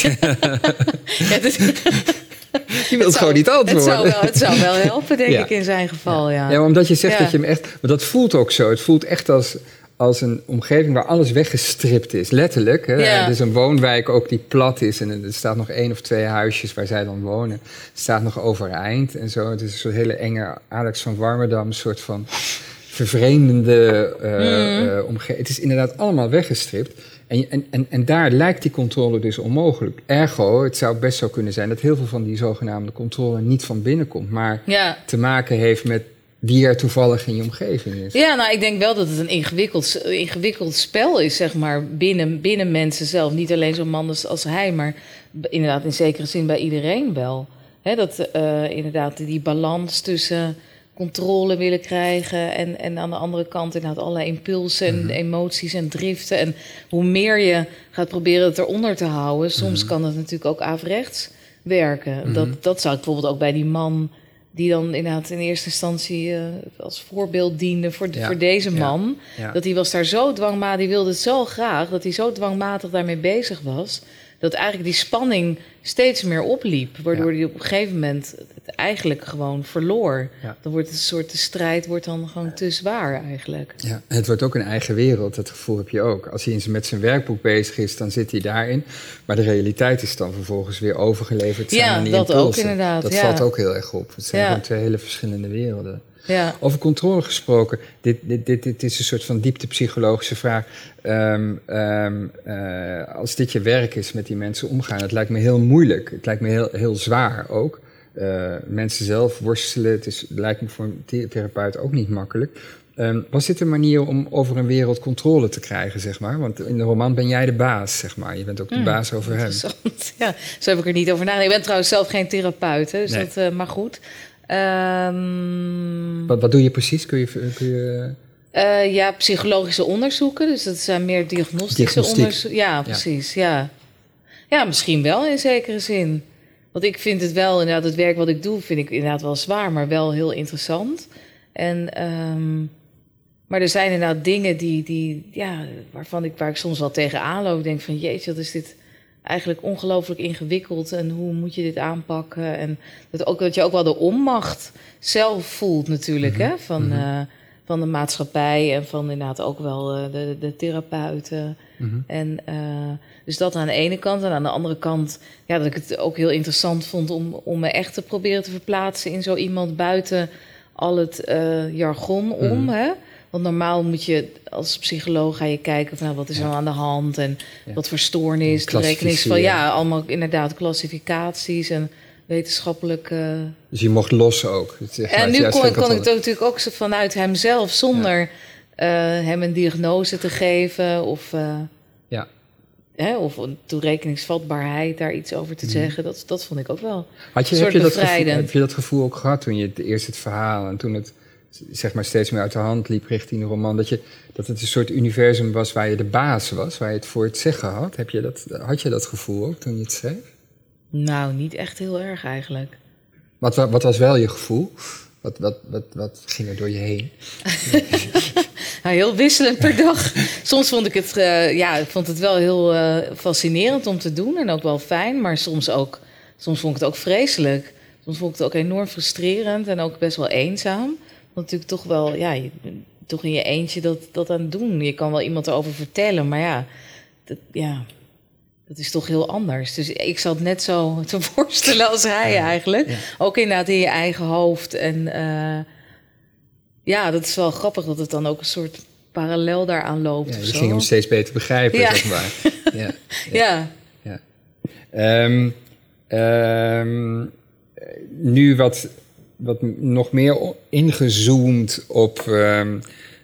Je wilt zou- gewoon niet het, antwoorden. zou wel, het zou wel *laughs* helpen, denk ik, in zijn geval. Ja. Ja, omdat je zegt dat je hem echt... Maar dat voelt ook zo. Het voelt echt als, als een omgeving waar alles weggestript is. Letterlijk. Hè? Is een woonwijk ook die plat is. En er staat nog één of twee huisjes waar zij dan wonen. Staat nog overeind en zo. Het is een soort hele enge Alex van Warmerdam. Een soort van vervreemdende eh Mhm. eh, omgeving. Het is inderdaad allemaal weggestript. En, en, en, en daar lijkt die controle dus onmogelijk. Ergo, het zou best zo kunnen zijn dat heel veel van die zogenaamde controle niet van binnen komt. Maar te maken heeft met wie er toevallig in je omgeving is. Ja, nou, ik denk wel dat het een ingewikkeld, ingewikkeld spel is, zeg maar, binnen, binnen mensen zelf. Niet alleen zo'n man als, als hij, maar inderdaad in zekere zin bij iedereen wel. Dat eh, inderdaad die balans tussen controle willen krijgen en, en aan de andere kant inderdaad allerlei impulsen en emoties en driften. En hoe meer je gaat proberen het eronder te houden, soms kan het natuurlijk ook averechts werken. dat, dat zou ik bijvoorbeeld ook bij die man die dan inderdaad in eerste instantie eh, als voorbeeld diende voor, Ja, voor deze ja, man. ja. Dat hij was daar zo dwangmatig, die wilde het zo graag, dat hij zo dwangmatig daarmee bezig was. Dat eigenlijk die spanning steeds meer opliep. Waardoor Ja. hij op een gegeven moment het eigenlijk gewoon verloor. Ja. Dan wordt het een soort de strijd wordt dan gewoon te zwaar eigenlijk. Ja, het wordt ook een eigen wereld, dat gevoel heb je ook. Als hij met zijn werkboek bezig is, dan zit hij daarin. Maar de realiteit is dan vervolgens weer overgeleverd Ja, aan die dat ook inderdaad, Dat valt ook heel erg op. Het zijn twee hele verschillende werelden. Ja. Over controle gesproken, dit, dit, dit, dit is een soort van dieptepsychologische vraag. Ehm, ehm, eh, als dit je werk is met die mensen omgaan, het lijkt me heel moeilijk. Het lijkt me heel, heel zwaar ook. Eh, mensen zelf worstelen, het is, lijkt me voor een the- therapeut ook niet makkelijk. Ehm, was dit een manier om over een wereld controle te krijgen, zeg maar? Want in de roman ben jij de baas, zeg maar. Je bent ook de Hmm, baas over hem. Interessant. *laughs* Ja, zo heb ik er niet over nagedacht. Ik ben trouwens zelf geen therapeut, hè, dus Nee. dat, eh, maar goed. Ehm, Wat, wat doe je precies? Kun je... Kun je Eh, ja, psychologische onderzoeken. Dus dat zijn meer diagnostische Diagnostiek. onderzoeken. Ja, precies. Ja. ja, misschien wel in zekere zin. Want ik vind het wel, inderdaad, het werk wat ik doe, vind ik inderdaad wel zwaar, maar wel heel interessant. En, ehm, maar er zijn inderdaad dingen die, die, ja, waarvan ik, waar ik soms wel tegenaan loop. Denk van, jeetje, wat is dit eigenlijk ongelooflijk ingewikkeld. En hoe moet je dit aanpakken? En dat, ook, dat je ook wel de onmacht zelf voelt natuurlijk, hè, van... eh, van de maatschappij en van inderdaad ook wel eh, de, de therapeuten. Mhm. En eh, dus dat aan de ene kant. En aan de andere kant, ja, dat ik het ook heel interessant vond om, om me echt te proberen te verplaatsen in zo iemand buiten al het jargon om. Mhm. Hè? Want normaal moet je als psycholoog ga je kijken van nou, wat is er nou aan de hand en wat voor stoornis, de rekening van ja, allemaal inderdaad klassificaties en wetenschappelijk. Dus je mocht los ook. En nu kon, ik het natuurlijk ook vanuit hemzelf, zonder eh, hem een diagnose te geven of, eh, Ja. hè, of een toerekeningsvatbaarheid daar iets over te zeggen. Dat, dat vond ik ook wel. Had je, heb, je dat gevoel, bevrijdend. heb je dat gevoel ook gehad toen je het, eerst het verhaal en toen het zeg maar steeds meer uit de hand liep richting de roman, dat, je, dat het een soort universum was waar je de baas was, waar je het voor het zeggen had? Heb je dat, had je dat gevoel ook toen je het schreef? Nou, niet echt heel erg eigenlijk. Wat, wa- wat was wel je gevoel? Wat, wat, wat, wat ging er door je heen? *laughs* Nou, heel wisselend per dag. Soms vond ik het, eh, ja, ik vond het wel heel eh, fascinerend om te doen en ook wel fijn, maar soms ook, soms vond ik het ook vreselijk. Soms vond ik het ook enorm frustrerend en ook best wel eenzaam. Natuurlijk toch wel, ja, je toch in je eentje dat, dat aan doen. Je kan wel iemand erover vertellen, maar ja, dat, ja, dat is toch heel anders. Dus ik zat net zo te *laughs* voorstellen als hij eigenlijk. Ja. Ook inderdaad in je eigen hoofd. En eh, ja, dat is wel grappig dat het dan ook een soort parallel daaraan loopt. Ja, je ging hem steeds beter begrijpen, Ja. zeg maar. *laughs* Ja. Ja, Ehm, ehm, nu wat, wat nog meer ingezoomd op, ehm,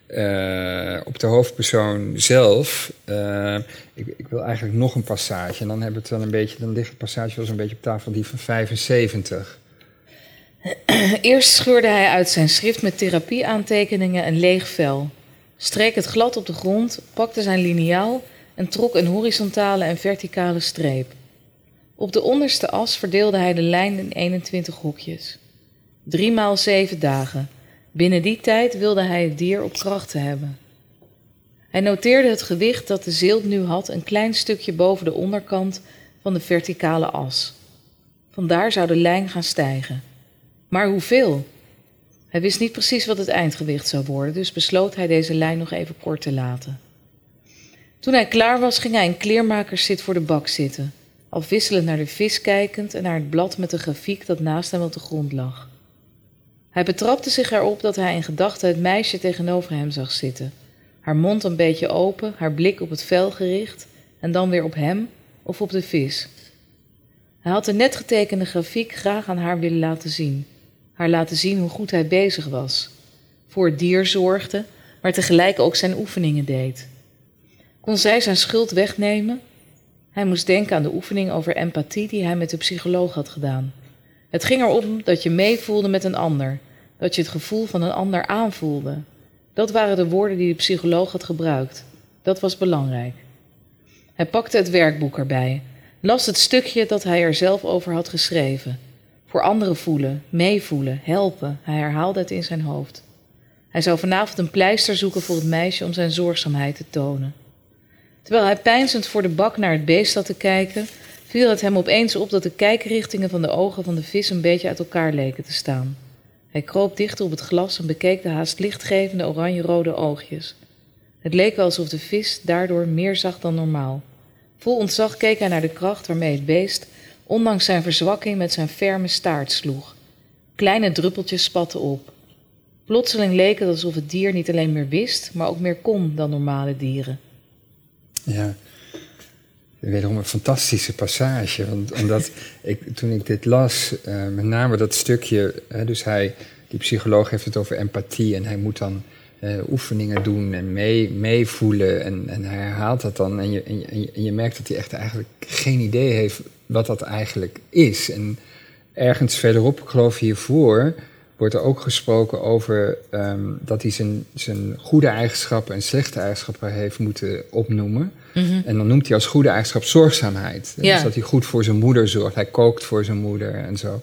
eh, op de hoofdpersoon zelf. Ehm, ik, ik wil eigenlijk nog een passage. En dan, hebben het een beetje, dan ligt het passage wel zo'n beetje op tafel, die van 75. *clears throat* Eerst scheurde hij uit zijn schrift met therapieaantekeningen een leeg vel. streek het glad op de grond, pakte zijn liniaal en trok een horizontale en verticale streep. Op de onderste as verdeelde hij de lijn in 21 hokjes. Drie maal zeven dagen. Binnen die tijd wilde hij het dier op krachten hebben. Hij noteerde het gewicht dat de zilt nu had een klein stukje boven de onderkant van de verticale as. Vandaar zou de lijn gaan stijgen. Maar hoeveel? Hij wist niet precies wat het eindgewicht zou worden, dus besloot hij deze lijn nog even kort te laten. Toen hij klaar was, ging hij in kleermakerszit voor de bak zitten, afwisselend naar de vis kijkend en naar het blad met de grafiek dat naast hem op de grond lag. Hij betrapte zich erop dat hij in gedachten het meisje tegenover hem zag zitten, haar mond een beetje open, haar blik op het vel gericht en dan weer op hem of op de vis. Hij had de net getekende grafiek graag aan haar willen laten zien, haar laten zien hoe goed hij bezig was, voor het dier zorgde, maar tegelijk ook zijn oefeningen deed. Kon zij zijn schuld wegnemen? Hij moest denken aan de oefening over empathie die hij met de psycholoog had gedaan. Het ging erom dat je meevoelde met een ander, dat je het gevoel van een ander aanvoelde. Dat waren de woorden die de psycholoog had gebruikt. Dat was belangrijk. Hij pakte het werkboek erbij, las het stukje dat hij er zelf over had geschreven. Voor anderen voelen, meevoelen, helpen, hij herhaalde het in zijn hoofd. Hij zou vanavond een pleister zoeken voor het meisje om zijn zorgzaamheid te tonen. Terwijl hij peinzend voor de bak naar het beest zat te kijken, viel het hem opeens op dat de kijkrichtingen van de ogen van de vis een beetje uit elkaar leken te staan. Hij kroop dichter op het glas en bekeek de haast lichtgevende oranje-rode oogjes. Het leek wel alsof de vis daardoor meer zag dan normaal. Vol ontzag keek hij naar de kracht waarmee het beest, ondanks zijn verzwakking, met zijn ferme staart sloeg. Kleine druppeltjes spatten op. Plotseling leek het alsof het dier niet alleen meer wist, maar ook meer kon dan normale dieren. Ja, wederom een fantastische passage. Want, omdat *laughs* ik, toen ik dit las, uh, met name dat stukje, hè, dus hij, die psycholoog heeft het over empathie en hij moet dan uh, oefeningen doen en mee, meevoelen en, en hij herhaalt dat dan en je, en, je, en je merkt dat hij echt eigenlijk geen idee heeft wat dat eigenlijk is. En ergens verderop, ik geloof hiervoor, wordt er ook gesproken over um, dat hij zijn, zijn goede eigenschappen en slechte eigenschappen heeft moeten opnoemen. Mm -hmm. En dan noemt hij als goede eigenschap zorgzaamheid. Ja. Dus dat hij goed voor zijn moeder zorgt. Hij kookt voor zijn moeder en zo.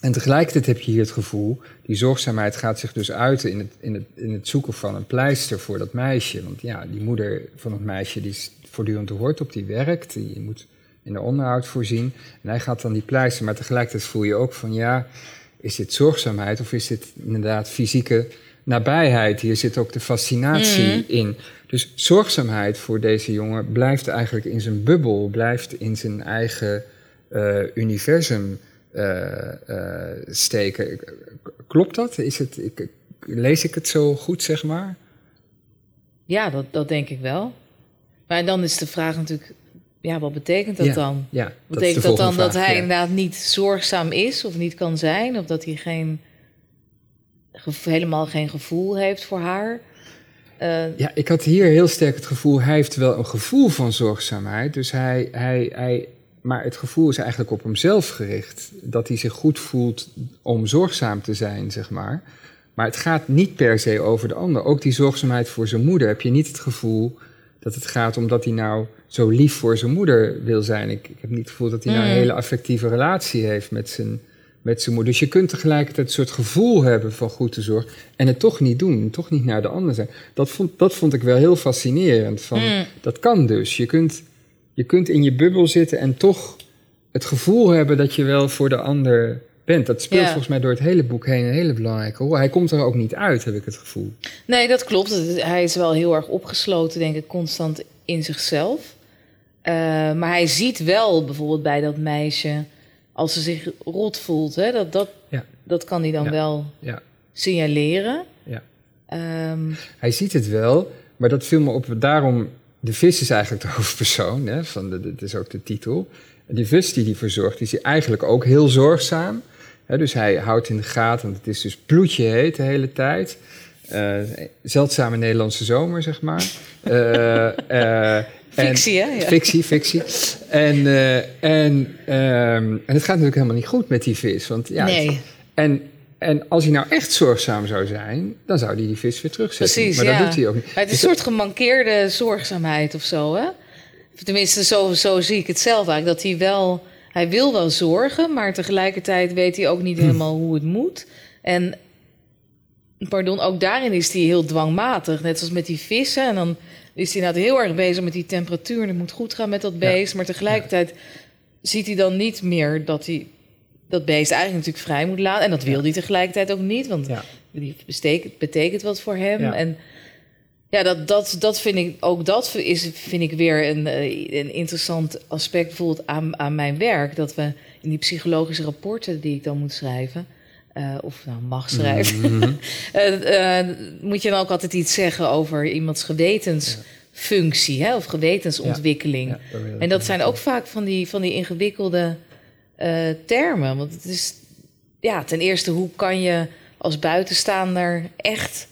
En tegelijkertijd heb je hier het gevoel, die zorgzaamheid gaat zich dus uiten in het, in het, in het zoeken van een pleister voor dat meisje. Want ja, die moeder van het meisje die is voortdurend hoort op, die werkt, die moet in de onderhoud voorzien. En hij gaat dan die pleister, maar tegelijkertijd voel je ook van ja, is dit zorgzaamheid of is dit inderdaad fysieke nabijheid? Hier zit ook de fascinatie mm. in. Dus zorgzaamheid voor deze jongen blijft eigenlijk in zijn bubbel, blijft in zijn eigen uh, universum uh, uh, steken. Klopt dat? Is het, ik, lees ik het zo goed, zeg maar? Ja, dat, dat denk ik wel. Maar dan is de vraag natuurlijk, ja, wat betekent dat ja, dan? Ja, betekent dat, dan vraag, dat hij ja. inderdaad niet zorgzaam is of niet kan zijn? Of dat hij geen, helemaal geen gevoel heeft voor haar? Uh, ja, ik had hier heel sterk het gevoel, hij heeft wel een gevoel van zorgzaamheid. Dus hij, hij, hij, maar het gevoel is eigenlijk op hemzelf gericht. Dat hij zich goed voelt om zorgzaam te zijn, zeg maar. Maar het gaat niet per se over de ander. Ook die zorgzaamheid voor zijn moeder heb je niet het gevoel dat het gaat omdat hij nou zo lief voor zijn moeder wil zijn. Ik, ik heb niet het gevoel dat hij nou een hele affectieve relatie heeft met zijn, met zijn moeder. Dus je kunt tegelijkertijd een soort gevoel hebben van goed te zorgen en het toch niet doen, toch niet naar de ander zijn. Dat vond, dat vond ik wel heel fascinerend. Van, Mm. Dat kan dus. Je kunt, je kunt in je bubbel zitten en toch het gevoel hebben dat je wel voor de ander bent. Dat speelt Ja. volgens mij door het hele boek heen een hele belangrijke rol. Hij komt er ook niet uit, heb ik het gevoel. Nee, dat klopt. Hij is wel heel erg opgesloten, denk ik, constant in zichzelf. Eh, maar hij ziet wel bijvoorbeeld bij dat meisje, als ze zich rot voelt, hè, dat, dat, Ja. dat kan hij dan Ja. wel Ja. signaleren. Ja. Ehm, Hij ziet het wel, maar dat viel me op. Daarom, de vis is eigenlijk de *laughs* hoofdpersoon, hè, van de, dat is ook de titel. En die vis die hij verzorgt, die is eigenlijk ook heel zorgzaam. Dus hij houdt in de gaten, want het is dus bloedje heet de hele tijd. Eh, zeldzame Nederlandse zomer, zeg maar. Eh, eh, en- Fictie, hè? Ja. Fictie, fictie. En, en, ehm, en het gaat natuurlijk helemaal niet goed met die vis. Want, ja, het- nee. en en als hij nou echt zorgzaam zou zijn, dan zou hij die vis weer terugzetten. Precies, maar ja. dat doet hij ook niet. Maar het is een soort gemankeerde zorgzaamheid of zo, hè? Of Tenminste, zo, zo zie ik het zelf eigenlijk. Dat hij wel... Hij wil wel zorgen, maar tegelijkertijd weet hij ook niet helemaal hoe het moet. En, pardon, ook daarin is hij heel dwangmatig. Net zoals met die vissen. En dan is hij inderdaad heel erg bezig met die temperatuur. En het moet goed gaan met dat beest. Maar tegelijkertijd ziet hij dan niet meer dat hij dat beest eigenlijk natuurlijk vrij moet laten. En dat wil hij tegelijkertijd ook niet, want die betekent, betekent wat voor hem. En ja, dat, dat, dat vind ik ook dat is, vind ik weer een, eh, een interessant aspect bijvoorbeeld aan, aan mijn werk. Dat we in die psychologische rapporten die ik dan moet schrijven, eh, of nou mag schrijven, Mhm. *laughs* eh, moet je dan ook altijd iets zeggen over iemands gewetensfunctie hè, of gewetensontwikkeling. Ja, En dat zijn ook vaak van die, van die ingewikkelde termen. Want het is, ja, ten eerste, hoe kan je als buitenstaander echt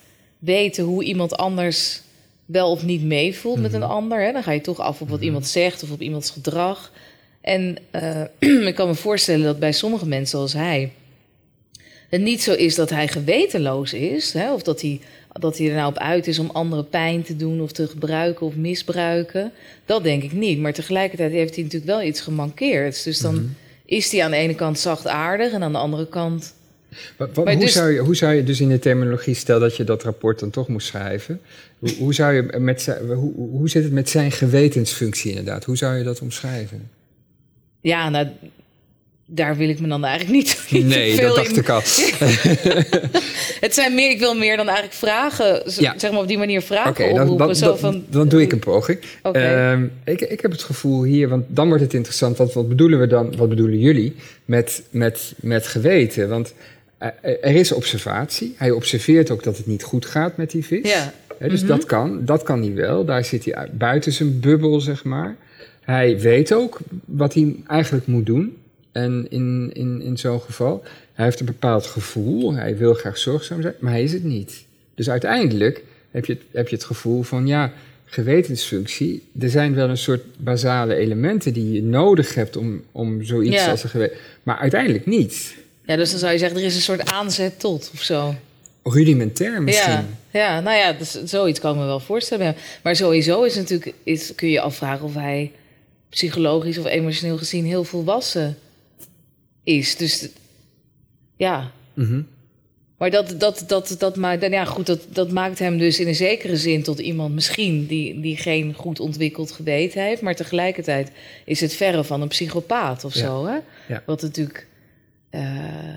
weten hoe iemand anders wel of niet meevoelt met een ander? Hè? Dan ga je toch af op wat iemand zegt of op iemands gedrag. En eh, *clears throat* ik kan me voorstellen dat bij sommige mensen zoals hij het niet zo is dat hij gewetenloos is, hè? of dat hij, dat hij er nou op uit is om anderen pijn te doen of te gebruiken of misbruiken. Dat denk ik niet. Maar tegelijkertijd heeft hij natuurlijk wel iets gemankeerd. Dus dan is hij aan de ene kant zachtaardig en aan de andere kant. Wat- wat- Maar hoe, dus- zou je, hoe zou je dus in de terminologie, stel dat je dat rapport dan toch moest schrijven, hoe, hoe, zou je met zijn, hoe, hoe zit het met zijn gewetensfunctie inderdaad? Hoe zou je dat omschrijven? Ja, nou, daar wil ik me dan eigenlijk niet, *laughs* Nee, veel dat dacht ik al. *laughs* Het zijn meer, ik wil meer dan eigenlijk vragen, Ja. zeg maar op die manier vragen Oké, dan, oproepen. dan, zo dan, van, dan doe ik een poging. Ehm, ik, ik heb het gevoel hier, want dan wordt het interessant. Want wat bedoelen we dan, wat bedoelen jullie met, met, met geweten? Want er is observatie. Hij observeert ook dat het niet goed gaat met die vis. Ja. Dus Mhm. dat kan, dat kan hij wel. Daar zit hij uit- buiten zijn bubbel, zeg maar. Hij weet ook wat hij eigenlijk moet doen. En in, in, in zo'n geval, hij heeft een bepaald gevoel. Hij wil graag zorgzaam zijn, maar hij is het niet. Dus uiteindelijk heb je het, heb je het gevoel van, ja, gewetensfunctie. Er zijn wel een soort basale elementen die je nodig hebt om, om zoiets Ja. als een geweten. Maar uiteindelijk niet. Ja, dus dan zou je zeggen, er is een soort aanzet tot of zo. Rudimentair misschien. Ja, ja, nou ja, dus, zoiets kan ik me wel voorstellen. Maar sowieso is natuurlijk, is, kun je afvragen of hij psychologisch of emotioneel gezien heel volwassen is. Dus ja, Mhm. maar dat, dat, dat, dat, maakt, ja, goed, dat, dat maakt hem dus in een zekere zin tot iemand misschien die, die geen goed ontwikkeld geweten heeft. Maar tegelijkertijd is het verre van een psychopaat of Ja. zo. Hè? Ja. Wat natuurlijk, eh,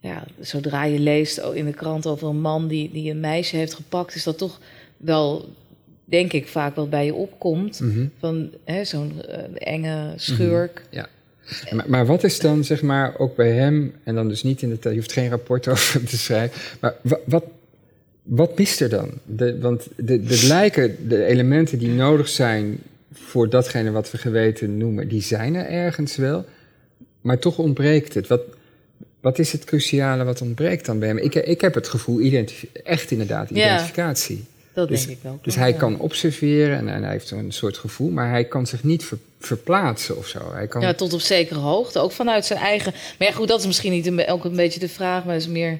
ja, zodra je leest in de krant over een man die, die een meisje heeft gepakt, is dat toch wel, denk ik, vaak wat bij je opkomt. Mhm. Van hè, zo'n eh, enge schurk. Maar, maar wat is dan, zeg maar, ook bij hem, en dan dus niet in de tijd, je hoeft geen rapport *laughs* over te schrijven, maar wa- wat, wat mist er dan? De, want de, de lijken, de elementen die nodig zijn voor datgene wat we geweten noemen, die zijn er ergens wel, maar toch ontbreekt het. Wat, wat is het cruciale wat ontbreekt dan bij hem? Ik, ik heb het gevoel, echt inderdaad, Ja. identificatie. Dat Dus- denk ik wel. Dus Ja. hij kan observeren en, en hij heeft een soort gevoel, maar hij kan zich niet ver- verplaatsen of zo. Hij kan, Ja, tot op zekere hoogte. Ook vanuit zijn eigen. Maar ja, goed, dat is misschien niet een, ook een beetje de vraag, maar dat is meer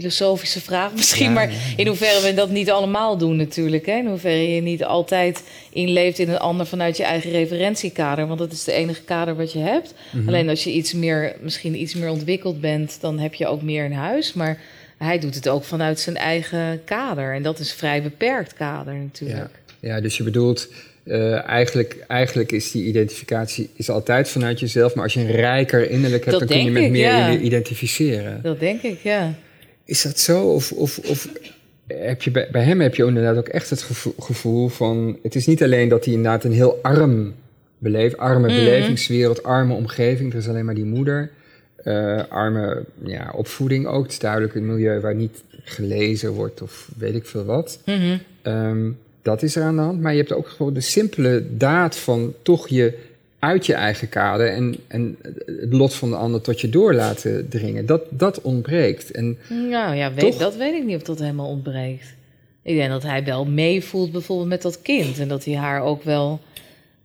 filosofische vraag misschien. Ja, maar in hoeverre we dat niet allemaal doen, natuurlijk. Hè? In hoeverre je niet altijd inleeft in een ander vanuit je eigen referentiekader. Want dat is het enige kader wat je hebt. Mhm. Alleen als je iets meer, misschien iets meer ontwikkeld bent, dan heb je ook meer in huis. Maar hij doet het ook vanuit zijn eigen kader. En dat is een vrij beperkt kader, natuurlijk. Ja, dus je bedoelt, eh, eigenlijk, eigenlijk is die identificatie is altijd vanuit jezelf, maar als je een rijker innerlijk hebt, Dat dan kun je met ik, meer ja. identificeren. Dat denk ik, ja. Is dat zo? Of, of, of heb je bij, bij hem heb je inderdaad ook echt het gevoel, gevoel van, het is niet alleen dat hij inderdaad een heel arm beleeft, arme Mhm. belevingswereld, arme omgeving, er is alleen maar die moeder. eh, arme ja, opvoeding ook. Het is duidelijk een milieu waar niet gelezen wordt of weet ik veel wat. Mhm. Ehm, dat is er aan de hand. Maar je hebt ook gewoon de simpele daad van toch je uit je eigen kader en, en het lot van de ander tot je door laten dringen. Dat, dat ontbreekt. En Nou ja, weet, Toch? dat weet ik niet of dat helemaal ontbreekt. Ik denk dat hij wel meevoelt bijvoorbeeld met dat kind. En dat hij haar ook wel...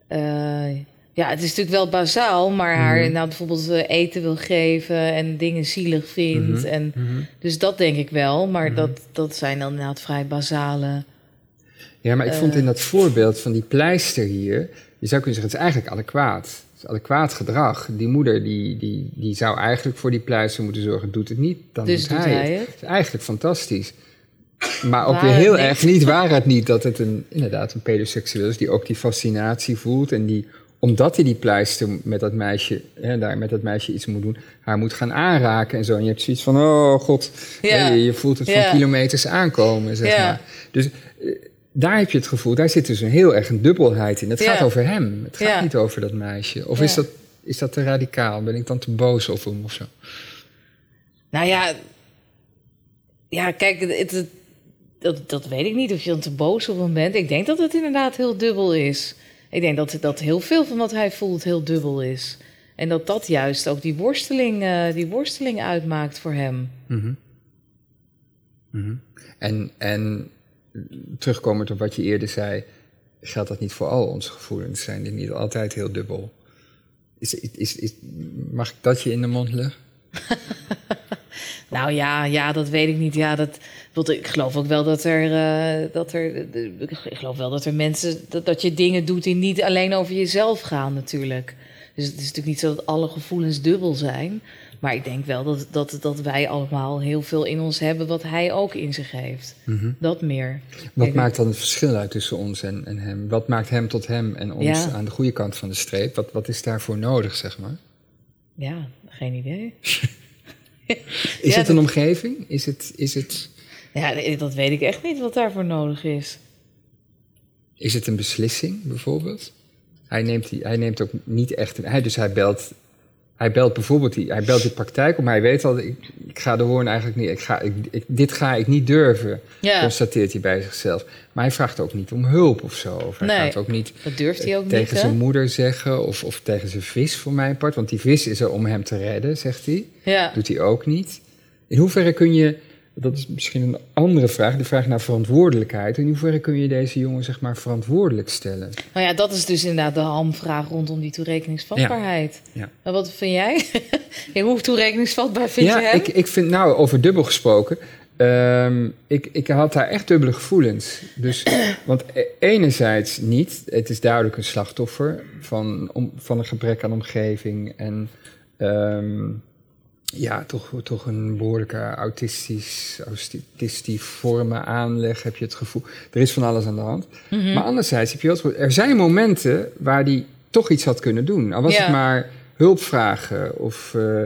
eh, Ja, het is natuurlijk wel bazaal, maar haar Mhm. nou bijvoorbeeld eh, eten wil geven en dingen zielig vindt. Mhm. En, Mhm. dus dat denk ik wel, maar dat, dat zijn dan inderdaad vrij basale. Ja, maar ik vond Eh. in dat voorbeeld van die pleister hier, je zou kunnen zeggen, het is eigenlijk adequaat. Het is adequaat gedrag. Die moeder die, die, die zou eigenlijk voor die pleister moeten zorgen, doet het niet, dan Dus doet hij, hij het. is eigenlijk fantastisch. Maar ook Waar weer heel erg niet, waar het niet, dat het een, inderdaad een pedoseksueel is, die ook die fascinatie voelt en die, omdat hij die pleister met dat meisje, hè, daar met dat meisje iets moet doen, haar moet gaan aanraken en zo. En je hebt zoiets van, oh god, Ja. hè, je, je voelt het van kilometers aankomen, zeg Ja. maar. Dus eh, daar heb je het gevoel, daar zit dus een heel erg een dubbelheid in. Het Ja. gaat over hem, het gaat Ja. niet over dat meisje. Of Ja. is, dat, is dat te radicaal? Ben ik dan te boos op hem of zo? Nou ja, ja kijk, het, het- dat, dat weet ik niet of je dan te boos op hem bent. Ik denk dat het inderdaad heel dubbel is. Ik denk dat, dat heel veel van wat hij voelt heel dubbel is. En dat dat juist ook die worsteling, eh, die worsteling uitmaakt voor hem. Mhm. Mhm. En, en terugkomend op wat je eerder zei, geldt dat niet voor al onze gevoelens? Zijn die niet altijd heel dubbel? Is, is, is, mag ik dat je in de mond leggen? *laughs* Nou ja, ja, dat weet ik niet. Ja, dat, ik geloof ook wel dat er, eh, dat er, ik geloof wel dat er mensen, dat, dat je dingen doet die niet alleen over jezelf gaan natuurlijk. Dus het is natuurlijk niet zo dat alle gevoelens dubbel zijn. Maar ik denk wel dat, dat, dat wij allemaal heel veel in ons hebben wat hij ook in zich heeft. Mhm. Dat meer. Wat Ik- maakt dan het verschil uit tussen ons en, en hem? Wat maakt hem tot hem en ons Ja. aan de goede kant van de streep? Wat, wat is daarvoor nodig, zeg maar? Ja, geen idee. *laughs* Is Ja, het een omgeving? Is het, is, het, Ja, dat weet ik echt niet wat daarvoor nodig is. is het een beslissing, bijvoorbeeld? Hij neemt, die, hij neemt ook niet echt... Hij, dus hij belt, hij belt bijvoorbeeld die, hij belt die praktijk op, maar hij weet al... Ik, ik ga de hoorn eigenlijk niet... Ik ga, ik, ik- dit ga ik niet durven, Ja, constateert hij bij zichzelf. Maar hij vraagt ook niet om hulp of zo. Of hij Nee, gaat ook niet dat durft hij ook niet. tegen zijn moeder zeggen... Of, of tegen zijn vis, voor mijn part. Want die vis is er om hem te redden, zegt hij. Ja. doet hij ook niet. In hoeverre kun je, dat is misschien een andere vraag, de vraag naar verantwoordelijkheid. In hoeverre kun je deze jongen zeg maar verantwoordelijk stellen? Nou ja, dat is dus inderdaad de hamvraag rondom die toerekeningsvatbaarheid. Ja, ja. En wat vind jij? *laughs* Hoe toerekeningsvatbaar vind je ja, hem? ik, ik vind nou over dubbel gesproken. ehm, ik, ik had daar echt dubbele gevoelens. Dus, *clears throat* want e- enerzijds niet, het is duidelijk een slachtoffer van, om, van een gebrek aan omgeving en ehm, ja, toch, toch een behoorlijke autistisch, autistisch-vorme aanleg, heb je het gevoel. Er is van alles aan de hand. Mhm. Maar anderzijds heb je wel er zijn momenten waar hij toch iets had kunnen doen. Al was Ja. het maar hulp vragen of, eh,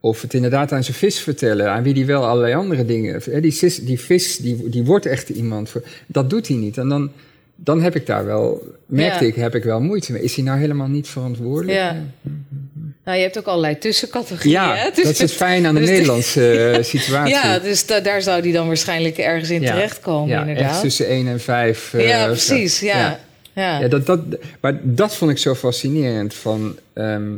of het inderdaad aan zijn vis vertellen, aan wie die wel allerlei andere dingen. hè, Die, vis, die vis, die, die wordt echt iemand. Voor, dat doet hij niet. En dan, dan heb ik daar wel, merkte Ja. ik, heb ik wel moeite mee. Is hij nou helemaal niet verantwoordelijk? Ja. Nou, je hebt ook allerlei tussencategorieën. Ja, hè? dat is het fijne aan de *laughs* dus- Nederlandse eh, situatie. Ja, dus da- daar zou die dan waarschijnlijk ergens in terechtkomen, ja, echt inderdaad. tussen 1 en 5. eh, ja, precies. Ja. ja. Ja. Ja, dat, dat, maar dat vond ik zo fascinerend. Van ehm,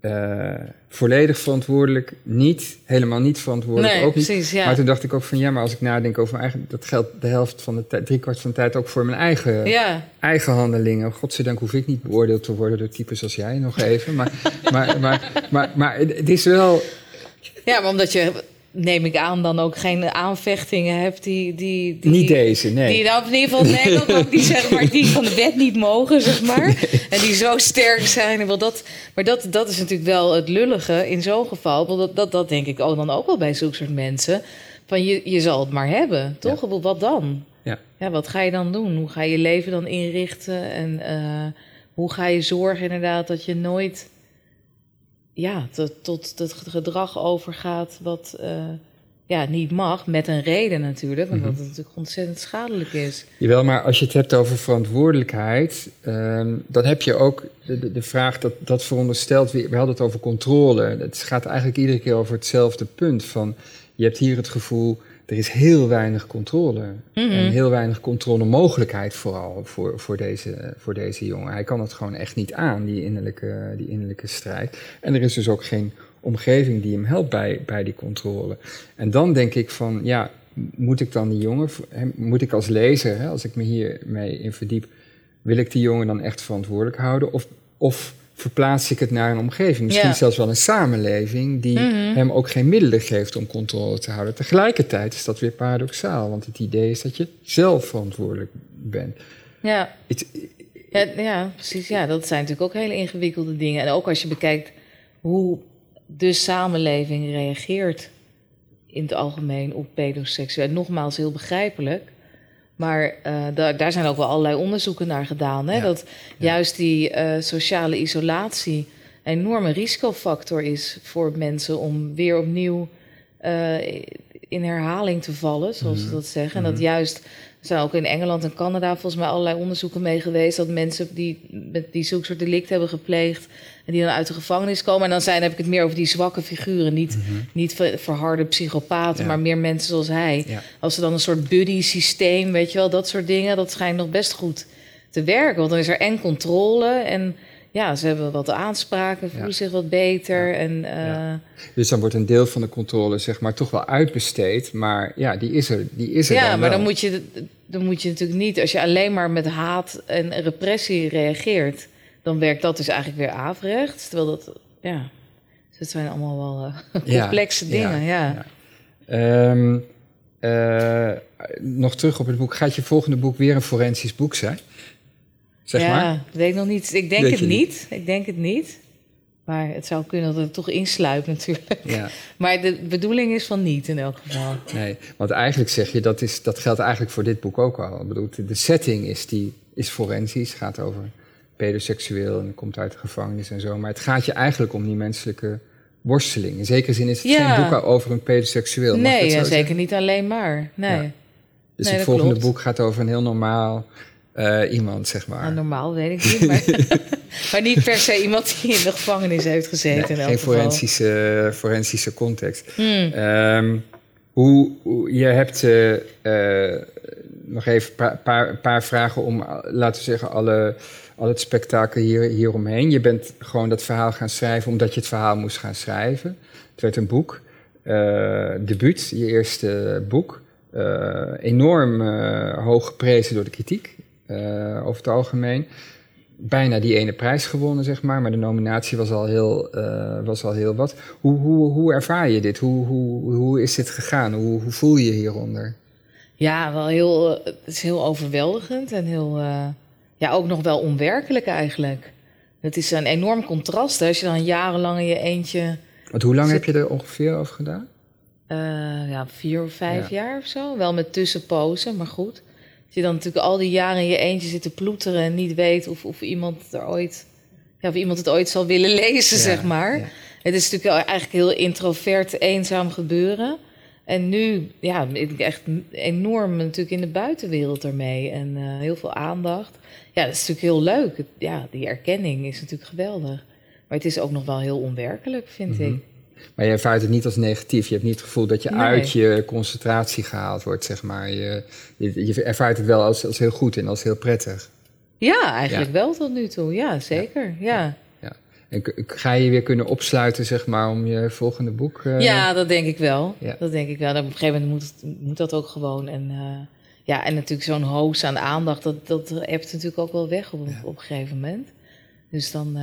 eh, volledig verantwoordelijk, niet, helemaal niet verantwoordelijk, nee, ook niet. precies. Ja. Maar toen dacht ik ook van ja, maar als ik nadenk over mijn eigen, dat geldt de helft van de tijd, driekwart van de tijd ook voor mijn eigen, ja. eigen handelingen. Godzijdank hoef ik niet beoordeeld te worden door types als jij nog even. Maar, *laughs* maar, maar, maar, maar het is wel. ja, maar omdat je, neem ik aan, dan ook geen aanvechtingen hebt die... die, die Niet deze, nee. Die nou in ieder geval, dat ook die, zeg maar, die van de wet niet mogen, zeg maar. En die zo sterk zijn. En wel dat, maar dat, dat is natuurlijk wel het lullige in zo'n geval. Want dat, dat, dat denk ik ook dan ook wel bij zulke soort mensen. Van je, je zal het maar hebben, toch? Wat dan? Ja. ja, wat ga je dan doen? Hoe ga je je leven dan inrichten? En eh, hoe ga je zorgen inderdaad dat je nooit ja, tot, tot het gedrag overgaat wat eh, ja, niet mag. Met een reden natuurlijk, omdat het natuurlijk ontzettend schadelijk is. Jawel, maar als je het hebt over verantwoordelijkheid, ehm, dan heb je ook de, de, de vraag dat dat veronderstelt. We, we hadden het over controle. Het gaat eigenlijk iedere keer over hetzelfde punt. Van je hebt hier het gevoel, er is heel weinig controle. Mhm. En heel weinig controlemogelijkheid vooral voor, voor, deze, voor deze jongen. Hij kan het gewoon echt niet aan, die innerlijke, die innerlijke strijd. En er is dus ook geen omgeving die hem helpt bij, bij die controle. En dan denk ik van, ja, moet ik dan die jongen, moet ik als lezer, hè, als ik me hiermee in verdiep, wil ik die jongen dan echt verantwoordelijk houden? Of, of verplaats ik het naar een omgeving. Misschien Ja. zelfs wel een samenleving die Mhm. hem ook geen middelen geeft om controle te houden. Tegelijkertijd is dat weer paradoxaal, want het idee is dat je zelf verantwoordelijk bent. Ja. Ja, ja, precies. Ja, dat zijn natuurlijk ook hele ingewikkelde dingen. En ook als je bekijkt hoe de samenleving reageert in het algemeen op pedoseksueel. Nogmaals, heel begrijpelijk. Maar eh, daar, daar zijn ook wel allerlei onderzoeken naar gedaan. Hè? Ja, Dat juist die eh, sociale isolatie een enorme risicofactor is voor mensen om weer opnieuw eh, in herhaling te vallen, zoals Mhm. ze dat zeggen. En dat juist, er zijn ook in Engeland en Canada volgens mij allerlei onderzoeken mee geweest, dat mensen die, met die zulke soort delict hebben gepleegd en die dan uit de gevangenis komen. En dan zijn, heb ik het meer over die zwakke figuren, niet, niet ver- verharde psychopaten, Mhm. Ja. maar meer mensen zoals hij. Ja. Als er dan een soort buddy-systeem, weet je wel, dat soort dingen, dat schijnt nog best goed te werken. Want dan is er en controle en ja, ze hebben wat aanspraken, voelen Ja. zich wat beter. Ja. En eh, Ja. Dus dan wordt een deel van de controle zeg maar toch wel uitbesteed, maar ja, die is er, die is er ja, dan maar wel. dan moet, je, dan moet je natuurlijk niet, als je alleen maar met haat en repressie reageert, dan werkt dat dus eigenlijk weer averechts. Terwijl dat, ja, dus het zijn allemaal wel eh, *laughs* complexe ja, dingen. Ja, ja. Ehm, eh, nog terug op het boek. Gaat je volgende boek weer een forensisch boek zijn? Zeg ja, maar. weet ik nog niet. Ik denk Weet het niet. Ik denk het niet. Maar het zou kunnen dat het toch insluipt natuurlijk. Ja, *laughs* Maar de bedoeling is van niet in elk geval. nee. Want eigenlijk zeg je, dat, is, dat geldt eigenlijk voor dit boek ook al. Ik bedoel, de setting is, die, is forensisch, gaat over pedoseksueel en komt uit de gevangenis en zo. Maar het gaat je eigenlijk om die menselijke worsteling. In zekere zin is het Ja. geen boek over een pedoseksueel. nee, zeggen? zeker niet alleen maar. Nee. Ja. Dus Nee, het volgende klopt. boek gaat over een heel normaal eh, iemand, zeg maar. Nou, normaal weet ik niet. Maar, *laughs* maar niet per se iemand die in de gevangenis heeft gezeten. Nee, geen forensische, forensische context. Hmm. Ehm, hoe, hoe- je hebt eh, eh, nog even een paar, paar, paar vragen om, laten we zeggen, alle, al het spektakel hier, hieromheen. Je bent gewoon dat verhaal gaan schrijven omdat je het verhaal moest gaan schrijven. Het werd een boek. Eh debuut, je eerste boek. Eh, enorm eh, hoog geprezen door de kritiek, over het algemeen bijna die ene prijs gewonnen, zeg maar. Maar de nominatie was al heel, was al heel wat. Hoe, hoe, hoe ervaar je dit? Hoe, hoe, hoe is dit gegaan? Hoe, hoe voel je hieronder? Ja, wel heel, eh, het is heel overweldigend en heel, eh, ja, ook nog wel onwerkelijk eigenlijk. Het is een enorm contrast hè, als je dan jarenlang in je eentje, Want hoe lang Zit- heb je er ongeveer over gedaan? eh, ja, vier of vijf Ja. jaar of zo, wel met tussenpozen, maar goed. Dat je dan natuurlijk al die jaren in je eentje zit te ploeteren en niet weet of, of iemand er ooit, ja, of iemand het ooit zal willen lezen, Ja, zeg maar. Het is natuurlijk wel eigenlijk heel introvert, eenzaam gebeuren. En nu, ja, ik echt enorm natuurlijk in de buitenwereld ermee. En eh, heel veel aandacht. Ja, dat is natuurlijk heel leuk. Het- ja, die erkenning is natuurlijk geweldig. Maar het is ook nog wel heel onwerkelijk, vind Mhm. ik. Maar je ervaart het niet als negatief. Je hebt niet het gevoel dat je Nee. uit je concentratie gehaald wordt, zeg maar. Je, je, je ervaart het wel als, als heel goed en als heel prettig. Ja, eigenlijk wel tot nu toe. Ja, zeker. Ja, Ja. En ga je je weer kunnen opsluiten, zeg maar, om je volgende boek... eh, ja dat denk ik wel. Ja. Dat denk ik wel. En op een gegeven moment moet, moet dat ook gewoon. En, eh, ja, en natuurlijk zo'n hoos aan aandacht, dat, dat ebt natuurlijk ook wel weg op, op een gegeven moment. Dus dan eh,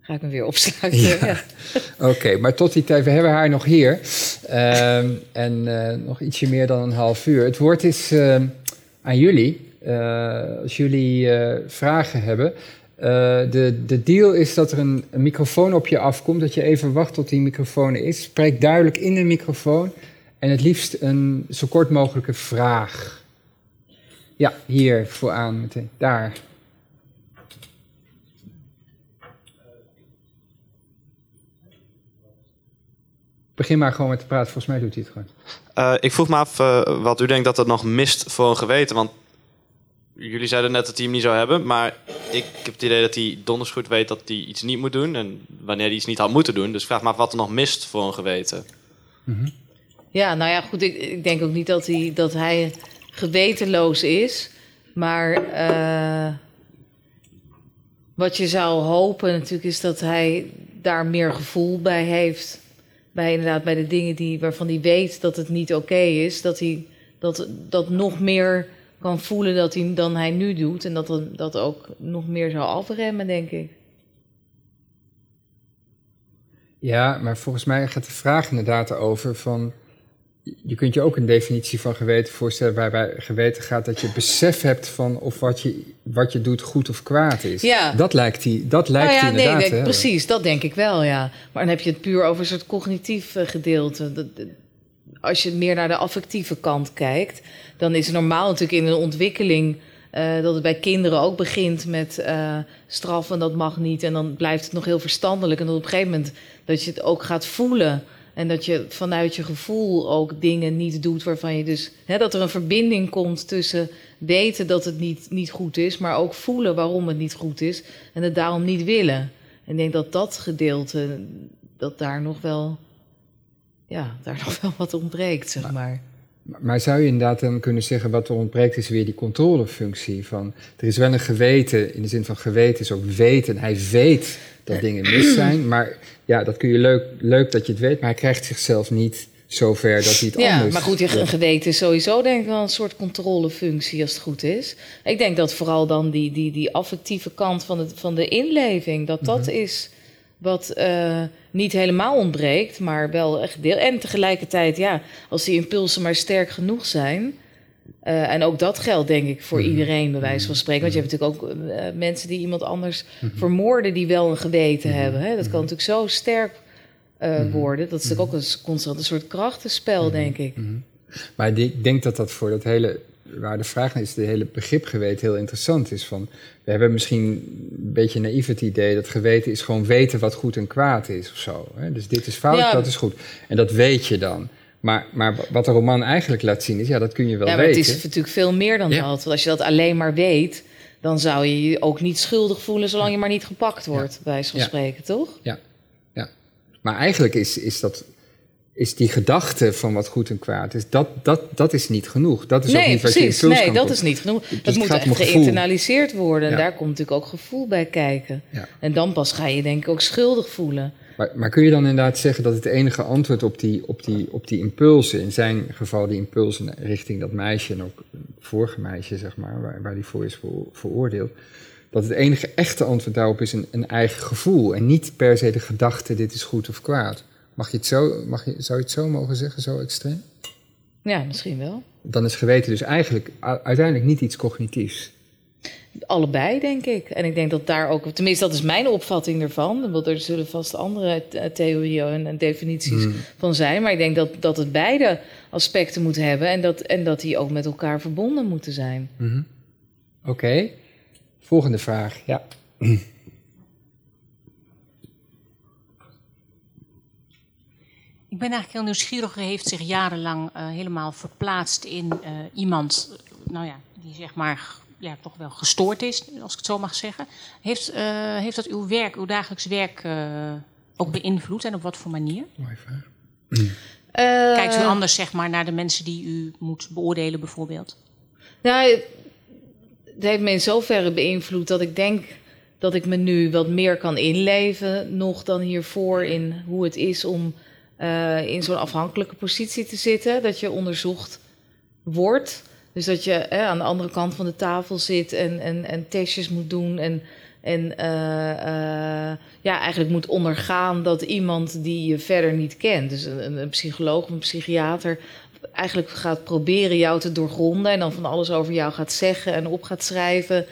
ga ik me weer *laughs* opsluiten. Ja. Ja. Oké, maar tot die tijd, we hebben haar nog hier. Ehm, en nog ietsje meer dan een half uur. Het woord is aan jullie. Als jullie vragen hebben. Eh, de, de deal is dat er een, microfoon op je afkomt. Dat je even wacht tot die microfoon is. Spreek duidelijk in de microfoon. En het liefst een zo kort mogelijke vraag. Ja, hier vooraan meteen. Daar. Begin maar gewoon met te praten. Volgens mij doet hij het gewoon. Eh, ik vroeg me af eh, wat u denkt dat het nog mist voor een geweten. Want jullie zeiden net dat hij hem niet zou hebben. Maar ik heb het idee dat hij donders goed weet dat hij iets niet moet doen. En wanneer hij iets niet had moeten doen. Dus vraag me af wat er nog mist voor een geweten. Ja, nou ja, goed. Ik, ik denk ook niet dat hij, dat hij gewetenloos is. Maar eh, wat je zou hopen natuurlijk is dat hij daar meer gevoel bij heeft. Bij inderdaad bij de dingen die, waarvan hij weet dat het niet oké is. Dat hij dat, dat nog meer kan voelen dat hij, dan hij nu doet. En dat dan- dat ook nog meer zou afremmen, denk ik. Ja, maar volgens mij gaat de vraag inderdaad over van... Je kunt je ook een definitie van geweten voorstellen waarbij geweten gaat dat je besef hebt van of wat je, wat je doet goed of kwaad is. Ja. Dat lijkt hij dat lijkt Nou ja, inderdaad nee, precies, dat denk ik wel, ja. Maar dan heb je het puur over een soort cognitief eh, gedeelte. Dat- Als je meer naar de affectieve kant kijkt, dan is het normaal natuurlijk in een ontwikkeling eh, dat het bij kinderen ook begint met eh straffen, dat mag niet. En dan blijft het nog heel verstandelijk. En dat op een gegeven moment dat je het ook gaat voelen. En dat je vanuit je gevoel ook dingen niet doet waarvan je dus... Hè, dat er een verbinding komt tussen weten dat het niet, niet goed is... maar ook voelen waarom het niet goed is en het daarom niet willen. En ik denk dat dat gedeelte, dat daar nog wel... Ja, daar *laughs* nog wel wat ontbreekt, zeg maar. Maar- Maar zou je inderdaad dan kunnen zeggen wat er ontbreekt is weer die controlefunctie van er is wel een geweten in de zin van geweten is ook weten. Hij weet dat dingen mis zijn, maar ja, dat kun je leuk, leuk dat je het weet, maar hij krijgt zichzelf niet zover dat hij het Ja, anders. maar goed, je- een geweten is sowieso denk ik wel een soort controlefunctie als het goed is. Ik denk dat vooral dan die, die, die affectieve kant van, het, van de inleving, dat dat is wat eh, niet helemaal ontbreekt, maar wel echt deel. En tegelijkertijd, ja, als die impulsen maar sterk genoeg zijn. eh, en ook dat geldt, denk ik, voor iedereen, bij wijze van spreken. Want je hebt natuurlijk ook eh, mensen die iemand anders vermoorden, die wel een geweten hebben. Hè? Dat kan natuurlijk zo sterk worden. Dat is natuurlijk ook een constant een soort krachtenspel, denk ik. Maar ik denk dat dat voor dat hele, waar de vraag naar is, de hele begrip geweten heel interessant is. Van, we hebben misschien een beetje naïef het idee dat geweten is gewoon weten wat goed en kwaad is of zo. Hè? Dus dit is fout, Ja. dat is goed. En dat weet je dan. Maar, maar wat de roman eigenlijk laat zien is, ja, dat kun je wel Ja, maar weten. het is natuurlijk veel meer dan Ja. dat. Want als je dat alleen maar weet, dan zou je je ook niet schuldig voelen zolang je maar niet gepakt wordt, bij wijze van Ja. spreken, toch? Ja, ja. Maar eigenlijk is, is, dat, is die gedachte van wat goed en kwaad is, dat, dat, dat is niet genoeg. Dat is ook niet wat je precies. Nee, dat is niet genoeg. Dus dat moet echt geïnternaliseerd worden. En daar komt natuurlijk ook gevoel bij kijken. Ja. En dan pas ga je denk ik ook schuldig voelen. Maar, maar kun je dan inderdaad zeggen dat het enige antwoord op die, op, die, op die impulsen, in zijn geval die impulsen richting dat meisje en ook het vorige meisje, zeg maar, waar, waar die voor is vero- veroordeeld, dat het enige echte antwoord daarop is een, een eigen gevoel en niet per se de gedachte dit is goed of kwaad. Mag je het zo, mag je, zou je het zo mogen zeggen, zo extreem? Ja, misschien wel. Dan is geweten dus eigenlijk uiteindelijk niet iets cognitiefs. Allebei, denk ik. En ik denk dat daar ook, tenminste, dat is mijn opvatting ervan. Want er zullen vast andere eh, theorieën en, en definities Hmm. van zijn. Maar ik denk dat, dat het beide aspecten moet hebben en dat, en dat die ook met elkaar verbonden moeten zijn. Mhm. Oké, volgende vraag. Ja. *clears throat* Ik ben eigenlijk heel nieuwsgierig. U heeft zich jarenlang eh, helemaal verplaatst in eh, iemand, eh, nou ja, die zeg maar ja, toch wel gestoord is, als ik het zo mag zeggen. Heeft, eh, heeft dat uw werk, uw dagelijks werk eh, ook beïnvloed en op wat voor manier? Mooie vraag. *clears throat* Kijkt u anders zeg maar naar de mensen die u moet beoordelen bijvoorbeeld? Nou, het heeft me in zoverre beïnvloed dat ik denk dat ik me nu wat meer kan inleven nog dan hiervoor in hoe het is om eh, in zo'n afhankelijke positie te zitten. Dat je onderzocht wordt. Dus dat je eh, aan de andere kant van de tafel zit en, en, en testjes moet doen en, en eh, ja, eigenlijk moet ondergaan dat iemand die je verder niet kent, dus een, psycholoog of een psychiater, eigenlijk gaat proberen jou te doorgronden en dan van alles over jou gaat zeggen en op gaat schrijven.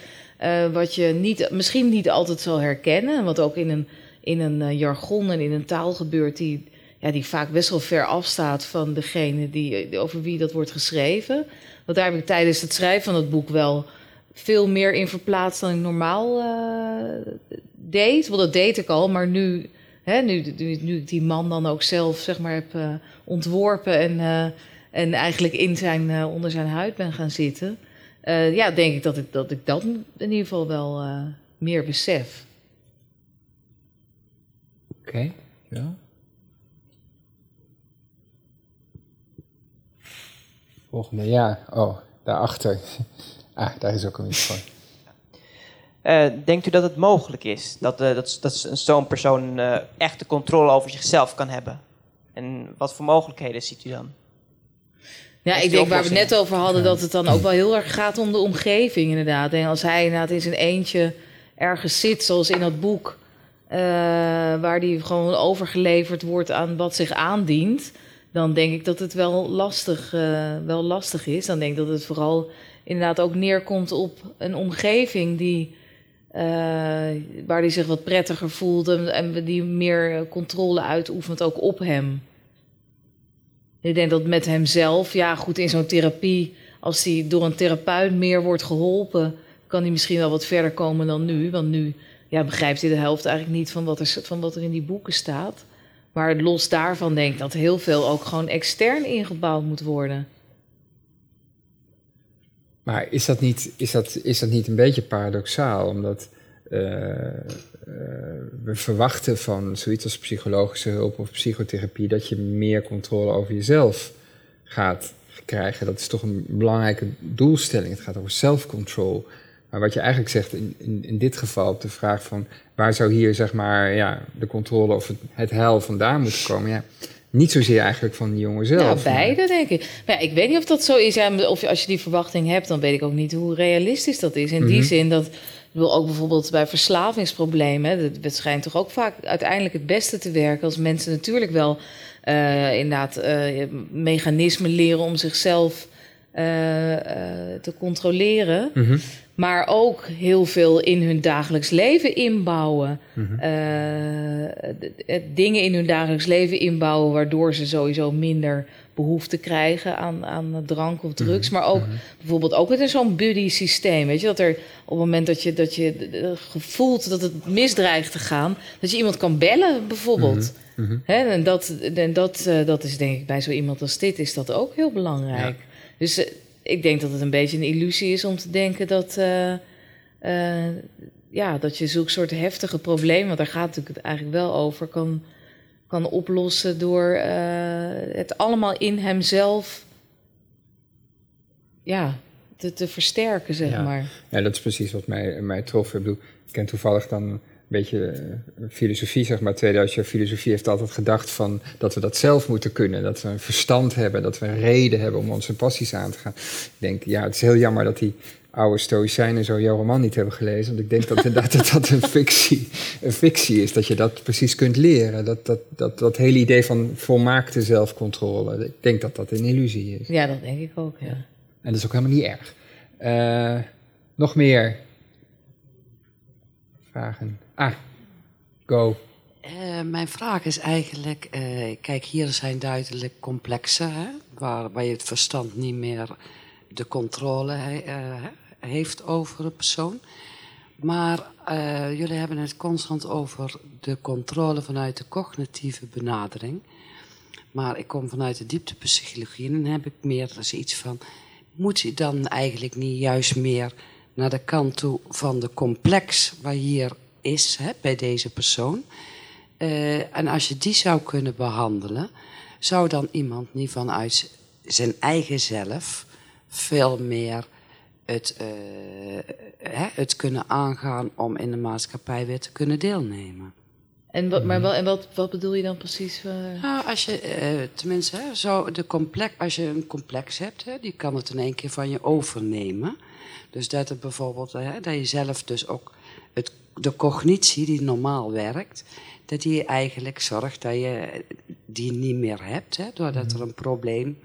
wat je niet, misschien niet altijd zal herkennen, wat ook in een, in een jargon en in een taal gebeurt die, ja, die vaak best wel ver afstaat van degene die, over wie dat wordt geschreven. Want daar heb ik tijdens het schrijven van het boek wel veel meer in verplaatst dan ik normaal eh, deed. Want dat deed ik al, maar nu, hè, nu, nu, ik die man dan ook zelf zeg maar, heb eh, ontworpen en, eh, en eigenlijk in zijn, onder zijn huid ben gaan zitten. ja, denk ik dat ik dat, ik dat in ieder geval wel meer besef. Oké, ja. Volgende, ja. Oh, daarachter. *laughs* Ah, daar is ook een microfoon. Eh, denkt u dat het mogelijk is dat, eh, dat, dat zo'n persoon eh echte controle over zichzelf kan hebben? En wat voor mogelijkheden ziet u dan? Ja, ik denk waar we het net over hadden, dat het dan ook wel heel erg gaat om de omgeving, inderdaad. En als hij inderdaad in zijn eentje ergens zit, zoals in dat boek, eh, waar die gewoon overgeleverd wordt aan wat zich aandient, dan denk ik dat het wel lastig, eh, wel lastig is. Dan denk ik dat het vooral inderdaad ook neerkomt op een omgeving die, eh, waar hij zich wat prettiger voelt en, en die meer controle uitoefent ook op hem. Ik denk dat met hemzelf, ja goed, in zo'n therapie, als hij door een therapeut meer wordt geholpen, kan hij misschien wel wat verder komen dan nu. Want nu ja, begrijpt hij de helft eigenlijk niet van wat, er, van wat er in die boeken staat. Maar los daarvan denk ik dat heel veel ook gewoon extern ingebouwd moet worden. Maar is dat niet, is dat, is dat niet een beetje paradoxaal? Omdat eh, eh, we verwachten van zoiets als psychologische hulp of psychotherapie dat je meer controle over jezelf gaat krijgen. Dat is toch een belangrijke doelstelling. Het gaat over self-control. Maar wat je eigenlijk zegt in, in, in, dit geval op de vraag van waar zou hier zeg maar ja, de controle of het, het heil vandaan moeten komen, ja, niet zozeer eigenlijk van die jongen zelf. Ja, beide denk ik. Maar ja, ik weet niet of dat zo is. Ja, of als je die verwachting hebt, dan weet ik ook niet hoe realistisch dat is. In die Mhm. zin dat, ik bedoel, ook bijvoorbeeld bij verslavingsproblemen, dat- het schijnt toch ook vaak uiteindelijk het beste te werken als mensen natuurlijk wel eh, inderdaad eh, mechanismen leren om zichzelf te controleren. Mhm. Maar ook heel veel in hun dagelijks leven inbouwen. Mhm. Eh, d- dingen in hun dagelijks leven inbouwen, waardoor ze sowieso minder behoefte krijgen aan, aan drank of drugs. Maar ook bijvoorbeeld ook met zo'n buddy-systeem. Weet je, dat er op het moment dat je, dat je eh, gevoelt dat het misdreigt te gaan, dat je iemand kan bellen, bijvoorbeeld. Mhm. Hè, en dat, en dat, eh, dat is denk ik bij zo iemand als dit is dat ook heel belangrijk. Dus eh, ik denk dat het een beetje een illusie is om te denken dat, eh, eh, ja, dat je zulke soort heftige problemen, want daar gaat het natuurlijk eigenlijk wel over, kan, kan oplossen door het allemaal in hemzelf ja, te, te versterken, zeg Ja. maar. Ja, dat is precies wat mij, mij trof. Ik bedoel, ik ken toevallig dan beetje eh, filosofie, zeg maar. 2000 jaar filosofie heeft altijd gedacht van dat we dat zelf moeten kunnen. Dat we een verstand hebben, dat we een reden hebben om onze passies aan te gaan. Ik denk, ja, het is heel jammer dat die oude stoïcijnen zo jouw roman niet hebben gelezen. Want ik denk dat inderdaad dat dat een fictie, een fictie is. Dat je dat precies kunt leren. Dat, dat, dat, dat hele idee van volmaakte zelfcontrole. Ik denk dat dat een illusie is. Ja, dat denk ik ook, ja. En dat is ook helemaal niet erg. Eh, nog meer vragen? Ah, go. Eh, mijn vraag is eigenlijk, eh, kijk, hier zijn duidelijk complexen, hè, waar, waar je het verstand niet meer de controle eh, heeft over een persoon. Maar jullie hebben het constant over de controle vanuit de cognitieve benadering. Maar ik kom vanuit de dieptepsychologie en dan heb ik meer zoiets van... moet je dan eigenlijk niet juist meer naar de kant toe van de complex... waar hier is hè, bij deze persoon... Eh, en als je die zou kunnen behandelen, zou dan iemand niet vanuit zijn eigen zelf veel meer het, eh, hè, het kunnen aangaan om in de maatschappij weer te kunnen deelnemen. En, wat, maar wel, en wat, wat bedoel je dan precies? eh? Nou, als je, eh, tenminste, hè, zo de complex, als je een complex hebt, hè, die kan het in één keer van je overnemen. Dus dat het bijvoorbeeld, hè, dat je zelf dus ook het, de cognitie die normaal werkt, dat die eigenlijk zorgt dat je die niet meer hebt, hè, doordat er een probleem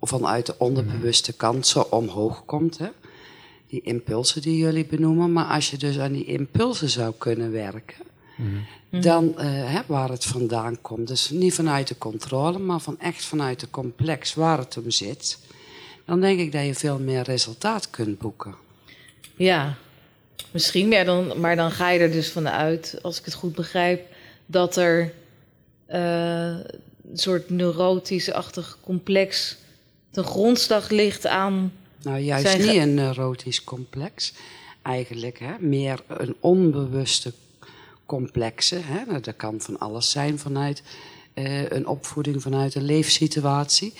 vanuit de onderbewuste kant zo omhoog komt. Hè. Die impulsen die jullie benoemen. Maar als je dus aan die impulsen zou kunnen werken, dan eh, hè, waar het vandaan komt. Dus niet vanuit de controle, maar van echt vanuit de complex waar het om zit. Dan denk ik dat je veel meer resultaat kunt boeken. Ja, misschien. Maar dan, maar dan ga je er dus vanuit, als ik het goed begrijp, dat er eh, een soort neurotisch-achtig complex ten grondslag ligt aan. Nou, juist Zijn niet een neurotisch complex. Eigenlijk hè, meer een onbewuste complexe. Hè. Nou, dat kan van alles zijn vanuit eh, een opvoeding, vanuit een leefsituatie.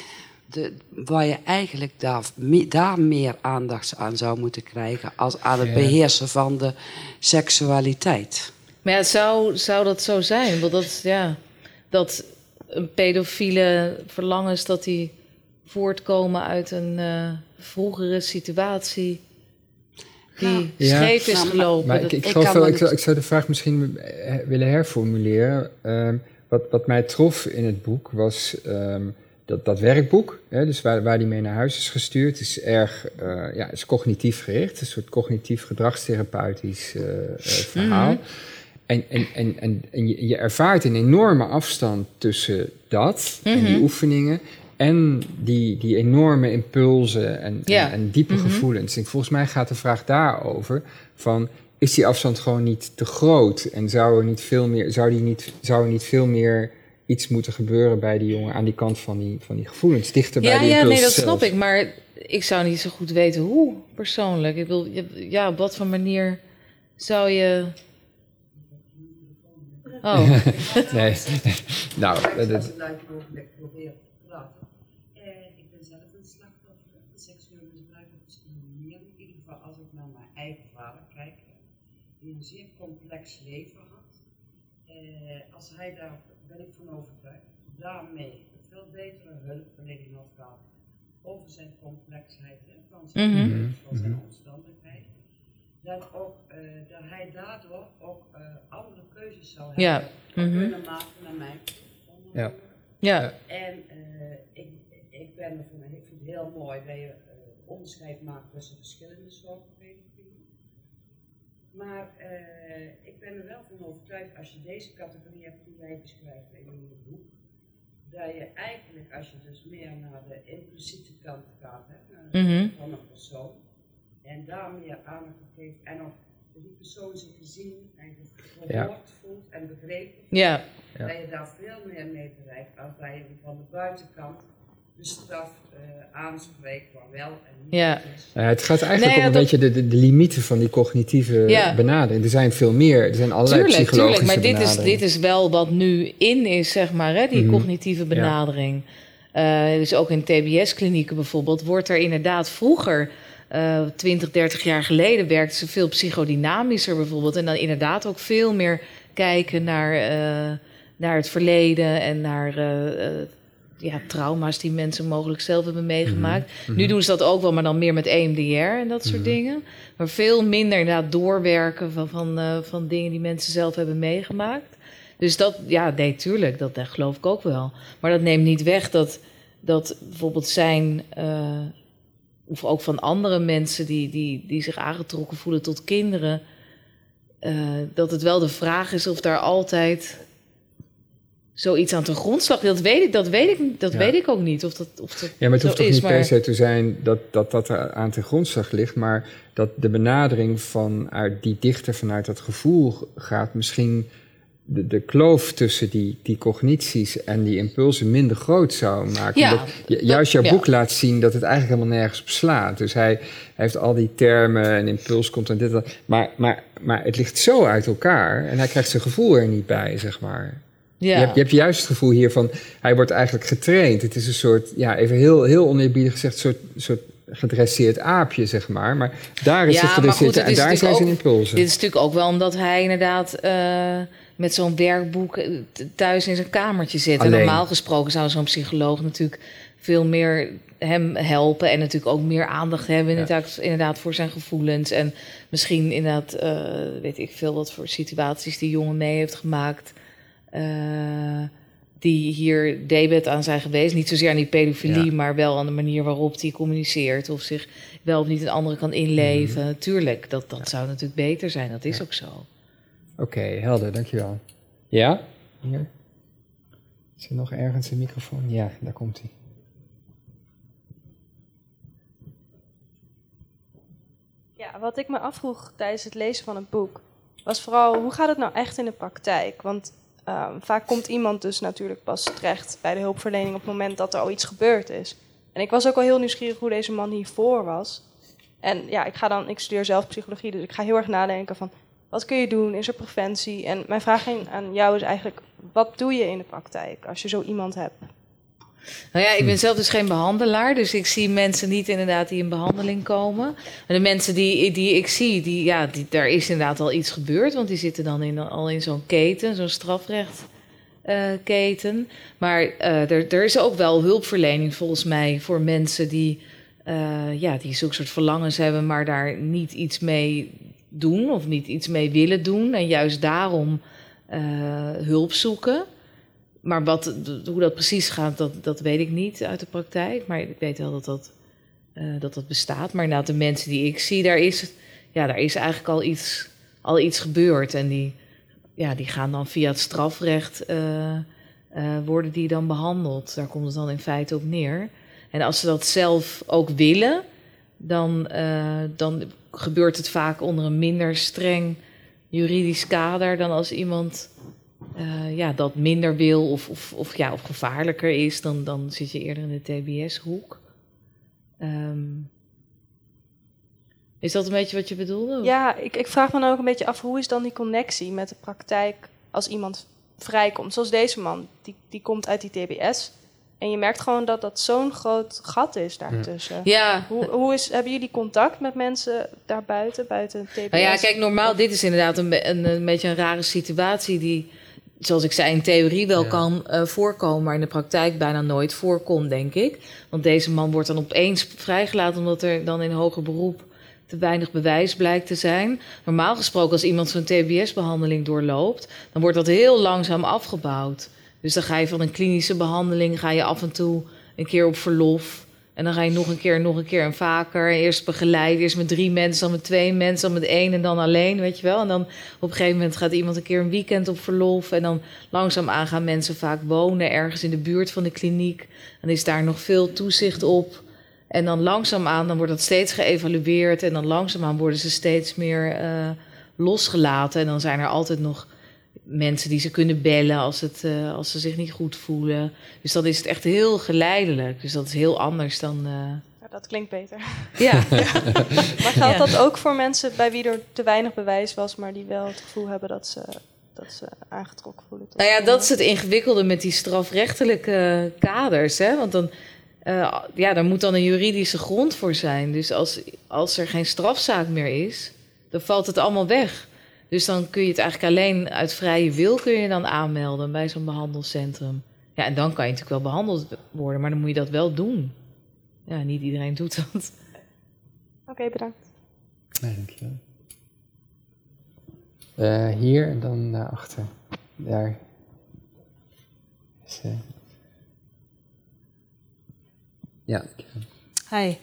De, waar je eigenlijk daar, me- daar meer aandacht aan zou moeten krijgen als aan het Ja. beheersen van de seksualiteit. Maar ja, zou, zou dat zo zijn? Want dat, ja, dat een pedofiele verlangens dat die voortkomen uit een eh, vroegere situatie. die Ja. scheef is Nou, maar- gelopen. Maar ik, ik, ik geloof kan wel, me ik, zou, niet- ik zou de vraag misschien eh, willen herformuleren. Ehm, wat, wat mij trof in het boek was ehm, dat, dat werkboek, hè, dus waar, waar die mee naar huis is gestuurd, is erg eh, ja, is cognitief gericht. Een soort cognitief gedragstherapeutisch eh, eh, verhaal. Mhm. En, en, en, en, en je, je ervaart een enorme afstand tussen dat en die Mhm. oefeningen en die, die enorme impulsen en, Ja. en, en diepe Mhm. gevoelens. En volgens mij gaat de vraag daarover van is die afstand gewoon niet te groot en zou er niet veel meer, zou die niet, zou er niet veel meer iets moeten gebeuren bij die jongen aan die kant van die, van die gevoelens, dichter bij ja, die ja, impuls nee, dat zelf. snap ik. Maar ik zou niet zo goed weten hoe, persoonlijk. Ik wil, ja, op wat voor manier zou je... Oh, *laughs* Nee, nou, dat, dat-. Eh, ik ben zelf een slachtoffer van seksueel misbruik manieren. In ieder geval als ik naar mijn eigen vader kijk, die een zeer complex leven had. Eh, als hij daar, ben ik van overtuigd, daarmee een veel betere hulpverlening had gehad over zijn complexheid hè, van zijn, Mhm. van zijn omstandigheid. Dat, ook, eh, dat hij daardoor ook eh, andere keuzes zou hebben Ja. Mhm. kunnen maken naar mij. Ja. ja. En eh, ik, ik, ben ervan, ik vind het heel mooi dat je onderscheid maakt tussen verschillende soorten. Maar eh, ik ben er wel van overtuigd, als je deze categorie hebt die jij beschrijft in je boek, dat je eigenlijk, als je dus meer naar de impliciete kant gaat, hè, Mhm. van een persoon, en daar meer aandacht aan geeft, en of die persoon zich gezien en gehoord Ja. voelt en begrepen Ja, Ja. dat je daar veel meer mee bereikt als bij je van de buitenkant de straf eh, aanspreekt van wel en niet. Ja. Ja, het gaat eigenlijk Nee, ja, om een dat- beetje de, de, de limieten van die cognitieve Ja. benadering. Er zijn veel meer, er zijn allerlei tuurlijk, psychologische tuurlijk. Maar dit is, dit is wel wat nu in is, zeg maar, hè, die Mhm. cognitieve benadering. Eh, dus ook in TBS-klinieken bijvoorbeeld wordt er inderdaad vroeger... eh 20, 30 jaar geleden werkten ze veel psychodynamischer bijvoorbeeld. En dan inderdaad ook veel meer kijken naar, eh, naar het verleden en naar eh, eh, ja, trauma's die mensen mogelijk zelf hebben meegemaakt. Nu doen ze dat ook wel, maar dan meer met EMDR en dat soort dingen. Maar veel minder inderdaad doorwerken van, van, eh, van dingen die mensen zelf hebben meegemaakt. Dus dat, ja, nee, tuurlijk, dat, dat geloof ik ook wel. Maar dat neemt niet weg dat, dat bijvoorbeeld zijn, eh, of ook van andere mensen die, die, die zich aangetrokken voelen tot kinderen, eh, dat het wel de vraag is of daar altijd zoiets aan ten grondslag. Dat weet ik, dat weet ik, dat Ja. weet ik ook niet. Of dat, of dat Ja, maar het hoeft toch is, niet maar- per se te zijn dat dat, dat er aan ten grondslag ligt, maar dat de benadering vanuit die dichter vanuit dat gevoel gaat misschien de, de kloof tussen die, die cognities en die impulsen minder groot zou maken. Ja, juist jouw ja. boek laat zien dat het eigenlijk helemaal nergens op slaat. Dus hij, hij heeft al die termen en impuls komt en dit, dat. Maar, maar, maar het ligt zo uit elkaar en hij krijgt zijn gevoel er niet bij, zeg maar. Ja. Je, hebt, je hebt juist het gevoel hier van, hij wordt eigenlijk getraind. Het is een soort, ja, even heel, heel oneerbiedig gezegd, soort, soort gedresseerd aapje, zeg maar. Maar daar is Ja, het gedresseerd goed, het en daar zijn zijn impulsen. Dit is natuurlijk ook wel omdat hij inderdaad eh, met zo'n werkboek eh, thuis in zijn kamertje zit. En Alleen. normaal gesproken zou zo'n psycholoog natuurlijk veel meer hem helpen. En natuurlijk ook meer aandacht hebben inderdaad, inderdaad voor zijn gevoelens. En misschien inderdaad, eh, weet ik veel wat voor situaties die jongen mee heeft gemaakt. Eh, die hier debet aan zijn geweest. Niet zozeer aan die pedofilie, Ja. maar wel aan de manier waarop hij communiceert. Of zich wel of niet een andere kan inleven. Mhm. Tuurlijk, dat, dat zou natuurlijk beter zijn. Dat is ook zo. Oké, helder, dankjewel. Ja? Hier? Is er nog ergens een microfoon? Ja, daar komt hij. Ja, wat ik me afvroeg tijdens het lezen van het boek, was vooral hoe gaat het nou echt in de praktijk? Want ehm, vaak komt iemand dus natuurlijk pas terecht bij de hulpverlening op het moment dat er al iets gebeurd is. En ik was ook al heel nieuwsgierig hoe deze man hiervoor was. En ja, ik, ga dan, ik studeer zelf psychologie, dus ik ga heel erg nadenken van wat kun je doen? Is er preventie? En mijn vraag aan jou is eigenlijk, wat doe je in de praktijk als je zo iemand hebt? Nou ja, ik Hm. ben zelf dus geen behandelaar, dus ik zie mensen niet inderdaad die in behandeling komen. En de mensen die, die ik zie, die, ja, die, daar is inderdaad al iets gebeurd, want die zitten dan in, al in zo'n keten, zo'n strafrechtketen. maar eh, er, er is ook wel hulpverlening volgens mij voor mensen die eh, ja, die zulke soort verlangens hebben, maar daar niet iets mee doen of niet iets mee willen doen. En juist daarom eh, hulp zoeken. Maar wat, hoe dat precies gaat, dat, dat weet ik niet uit de praktijk. Maar ik weet wel dat dat, eh, dat, dat bestaat. Maar inderdaad, de mensen die ik zie, daar is, ja, daar is eigenlijk al iets, al iets gebeurd. En die, ja, die gaan dan via het strafrecht, eh, eh, worden die dan behandeld. Daar komt het dan in feite op neer. En als ze dat zelf ook willen, dan, dan gebeurt het vaak onder een minder streng juridisch kader dan als iemand eh, ja, dat minder wil of, of, of, ja, of gevaarlijker is, dan, dan zit je eerder in de TBS-hoek. Ehm, is dat een beetje wat je bedoelde? Ja, ik, ik vraag me dan ook een beetje af, hoe is dan die connectie met de praktijk als iemand vrijkomt? Zoals deze man, die, die komt uit die TBS. En je merkt gewoon dat dat zo'n groot gat is daartussen. Ja, Hoe, hoe is, hebben jullie contact met mensen daarbuiten, buiten TBS? Nou ja, kijk, normaal, dit is inderdaad een, een, een beetje een rare situatie die, zoals ik zei, in theorie wel Ja. kan eh, voorkomen, maar in de praktijk bijna nooit voorkomt, denk ik. Want deze man wordt dan opeens vrijgelaten omdat er dan in hoger beroep te weinig bewijs blijkt te zijn. Normaal gesproken, als iemand zo'n TBS-behandeling doorloopt, dan wordt dat heel langzaam afgebouwd. Dus dan ga je van een klinische behandeling, ga je af en toe een keer op verlof. En dan ga je nog een keer, nog een keer en vaker. Eerst begeleid, eerst met drie mensen, dan met twee mensen, dan met één en dan alleen, weet je wel. En dan op een gegeven moment gaat iemand een keer een weekend op verlof. En dan langzaamaan gaan mensen vaak wonen ergens in de buurt van de kliniek. Dan is daar nog veel toezicht op. En dan langzaamaan, dan wordt dat steeds geëvalueerd. En dan langzaamaan worden ze steeds meer eh, losgelaten. En dan zijn er altijd nog mensen die ze kunnen bellen als, het, eh, als ze zich niet goed voelen. Dus dan is het echt heel geleidelijk. Dus dat is heel anders dan... eh, Ja, dat klinkt beter. ja, *laughs* Maar geldt dat ook voor mensen bij wie er te weinig bewijs was, maar die wel het gevoel hebben dat ze, dat ze aangetrokken voelen? Nou ja, dat is het ingewikkelde met die strafrechtelijke kaders. Hè? Want dan, eh, ja, daar moet dan een juridische grond voor zijn. Dus als, als er geen strafzaak meer is, dan valt het allemaal weg. Dus dan kun je het eigenlijk alleen uit vrije wil kun je dan aanmelden bij zo'n behandelcentrum. Ja, en dan kan je natuurlijk wel behandeld worden, maar dan moet je dat wel doen. Ja, niet iedereen doet dat. Oké, bedankt. Nee, dankjewel. Eh hier en dan daarachter. Daar. Is, eh, Ja, dankjewel. Hi.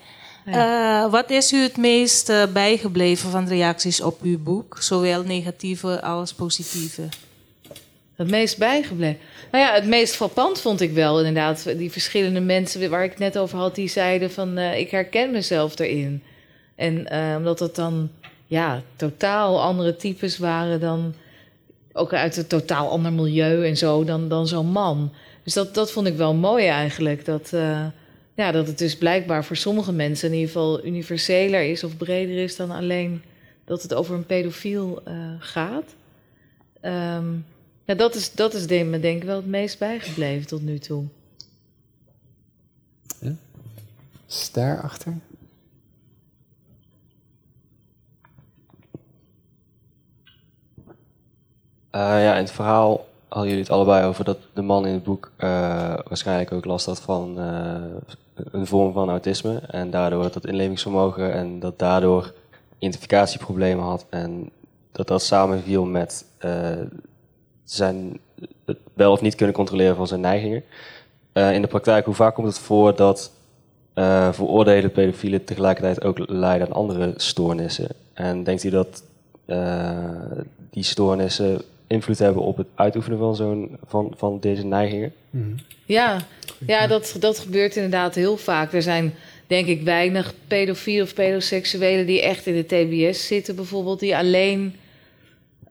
Eh, wat is u het meest eh, bijgebleven van de reacties op uw boek? Zowel negatieve als positieve. Het meest bijgebleven. Nou ja, het meest frappant vond ik wel inderdaad. Die verschillende mensen waar ik het net over had, die zeiden van eh, ik herken mezelf erin. En omdat het dan ja, totaal andere types waren dan. Ook uit een totaal ander milieu en zo dan, dan zo'n man. Dus dat, dat vond ik wel mooi eigenlijk. Dat, ja, dat het dus blijkbaar voor sommige mensen in ieder geval universeler is of breder is dan alleen dat het over een pedofiel eh, gaat. Ehm, ja, dat is, dat is denk, me denk ik wel het meest bijgebleven tot nu toe. Is daarachter? Eh, ja, in het verhaal hadden jullie het allebei over dat de man in het boek eh, waarschijnlijk ook last had van eh, een vorm van autisme. En daardoor dat inlevingsvermogen en dat daardoor identificatieproblemen had. En dat dat samenviel met eh, zijn het wel of niet kunnen controleren van zijn neigingen. Eh, in de praktijk, hoe vaak komt het voor dat eh veroordeelde pedofielen tegelijkertijd ook lijden aan andere stoornissen? En denkt u dat die stoornissen invloed hebben op het uitoefenen van, zo'n, van, van deze neigingen? Mhm. Ja, ja dat, dat gebeurt inderdaad heel vaak. Er zijn denk ik weinig pedofielen of pedoseksuelen die echt in de TBS zitten, bijvoorbeeld, die alleen,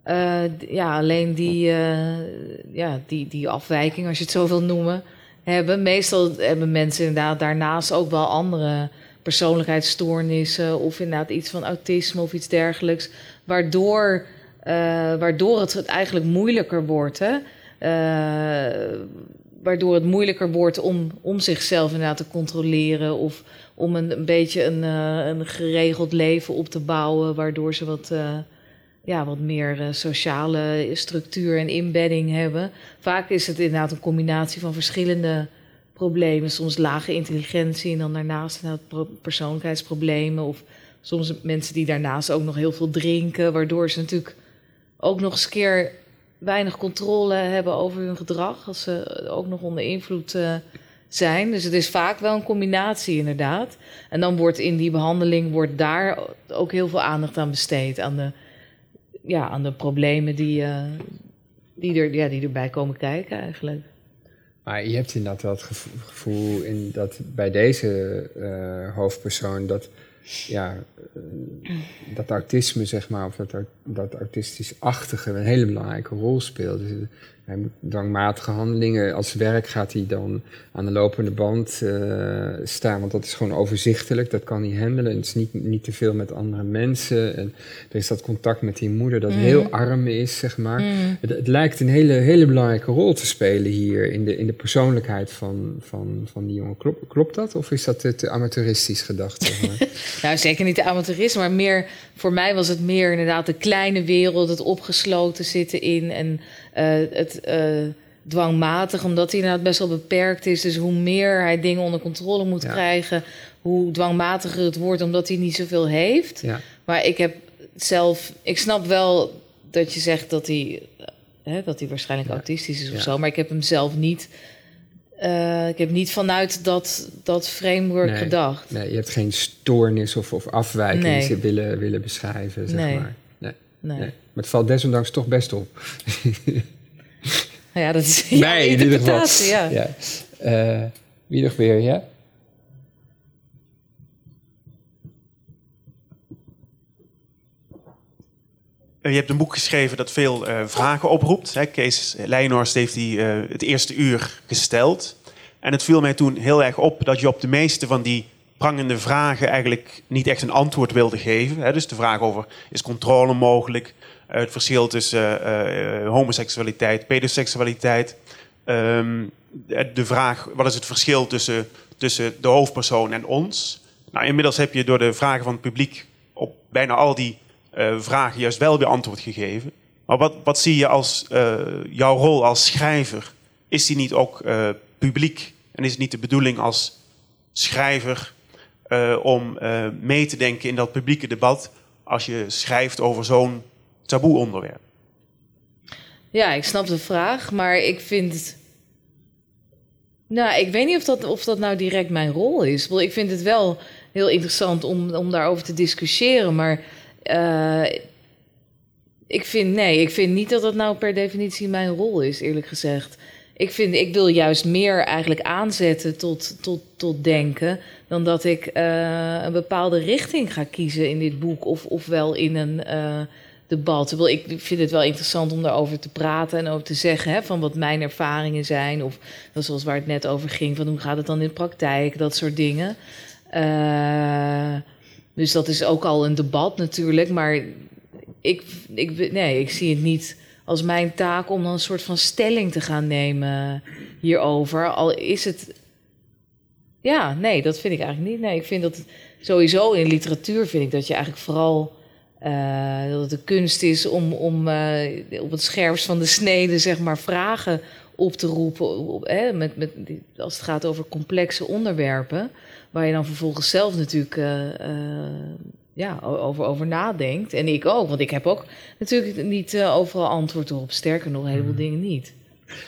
eh, ja, alleen die, eh, ja, die, die afwijking, als je het zo wil noemen, hebben. Meestal hebben mensen inderdaad daarnaast ook wel andere persoonlijkheidsstoornissen of inderdaad iets van autisme of iets dergelijks, waardoor, waardoor het eigenlijk moeilijker wordt. Hè? Eh, waardoor het moeilijker wordt om, om zichzelf inderdaad te controleren of om een, een beetje een, eh, een geregeld leven op te bouwen, waardoor ze wat, eh, ja, wat meer eh, sociale structuur en inbedding hebben. Vaak is het inderdaad een combinatie van verschillende problemen, soms lage intelligentie en dan daarnaast pro- persoonlijkheidsproblemen. Of soms mensen die daarnaast ook nog heel veel drinken, waardoor ze natuurlijk ook nog eens een keer weinig controle hebben over hun gedrag, als ze ook nog onder invloed eh, zijn. Dus het is vaak wel een combinatie inderdaad. En dan wordt in die behandeling wordt daar ook heel veel aandacht aan besteed, aan de, ja, aan de problemen die, eh, die, er, ja, die erbij komen kijken eigenlijk. Maar je hebt inderdaad wel het gevo- gevoel in dat bij deze eh, hoofdpersoon dat, ja, eh, dat autisme, zeg maar, of dat, dat autistisch-achtige een hele belangrijke rol speelt. Dus, hij moet dwangmatige handelingen als werk gaat hij dan aan de lopende band eh, staan, want dat is gewoon overzichtelijk, dat kan hij handelen. Het is niet, niet te veel met andere mensen. En er is dat contact met die moeder dat Mhm. heel arm is, zeg maar. Mhm. Het, het lijkt een hele, hele belangrijke rol te spelen hier in de, in de persoonlijkheid van, van, van die jongen. Klopt, klopt dat? Of is dat te, te amateuristisch gedacht? Zeg maar? *laughs* Nou, zeker niet de amateurist, maar meer voor mij was het meer inderdaad de kleine wereld, het opgesloten zitten in en het eh, dwangmatig, omdat hij inderdaad best wel beperkt is. Dus hoe meer hij dingen onder controle moet Ja. krijgen, hoe dwangmatiger het wordt, omdat hij niet zoveel heeft. ja. Maar ik heb zelf, ik snap wel dat je zegt dat hij, eh, hè, dat hij waarschijnlijk Ja. autistisch is of zo, maar ik heb hem zelf niet. eh, ik heb niet vanuit dat, dat framework Nee. gedacht. Nee, je hebt geen stoornis of, of afwijking Nee. willen, willen beschrijven, zeg Nee. maar. Nee. Maar het valt desondanks toch best op. Ja, dat is *laughs* Nee, in ieder geval. interpretatie, ja. ja. Eh, wie nog weer, ja? Eh, Je hebt een boek geschreven dat veel eh, vragen oproept. Hè. Kees Leijnhorst heeft die eh, het eerste uur gesteld. En het viel mij toen heel erg op dat je op de meeste van die prangende vragen eigenlijk niet echt een antwoord wilde geven. Dus de vraag over is controle mogelijk? Eh, het verschil tussen eh, eh, homoseksualiteit, pedoseksualiteit. Ehm, de vraag wat is het verschil tussen, tussen de hoofdpersoon en ons? Nou, inmiddels heb je door de vragen van het publiek op bijna al die vragen juist wel weer antwoord gegeven. Maar wat, wat zie je als jouw rol als schrijver? Is die niet ook publiek? En is het niet de bedoeling als schrijver eh, om eh, mee te denken in dat publieke debat als je schrijft over zo'n taboe onderwerp? Ja, ik snap de vraag, maar ik vind. Nou, ik weet niet of dat, of dat nou direct mijn rol is. Ik vind het wel heel interessant om, om daarover te discussiëren, maar. eh, ik vind, nee, ik vind niet dat dat nou per definitie mijn rol is, eerlijk gezegd. Ik, vind, ik wil juist meer eigenlijk aanzetten tot, tot, tot denken... dan dat ik eh, een bepaalde richting ga kiezen in dit boek... of, of wel in een eh, debat. Ik vind het wel interessant om daarover te praten en over te zeggen... Hè, van wat mijn ervaringen zijn. Of zoals waar het net over ging, van hoe gaat het dan in de praktijk, dat soort dingen. Eh, dus dat is ook al een debat natuurlijk, maar ik, ik, nee, ik zie het niet als mijn taak om dan een soort van stelling te gaan nemen hierover. Al is het. Ja, nee, dat vind ik eigenlijk niet. Nee, ik vind dat sowieso in literatuur vind ik dat je eigenlijk vooral. eh, dat het de kunst is om, om eh, op het scherpst van de snede, zeg maar, vragen op te roepen. Hè, met, met, als het gaat over complexe onderwerpen. Waar je dan vervolgens zelf natuurlijk eh, ja, over, over nadenkt. En ik ook, want ik heb ook natuurlijk niet eh, overal antwoord op. Sterker nog, een heleboel dingen niet.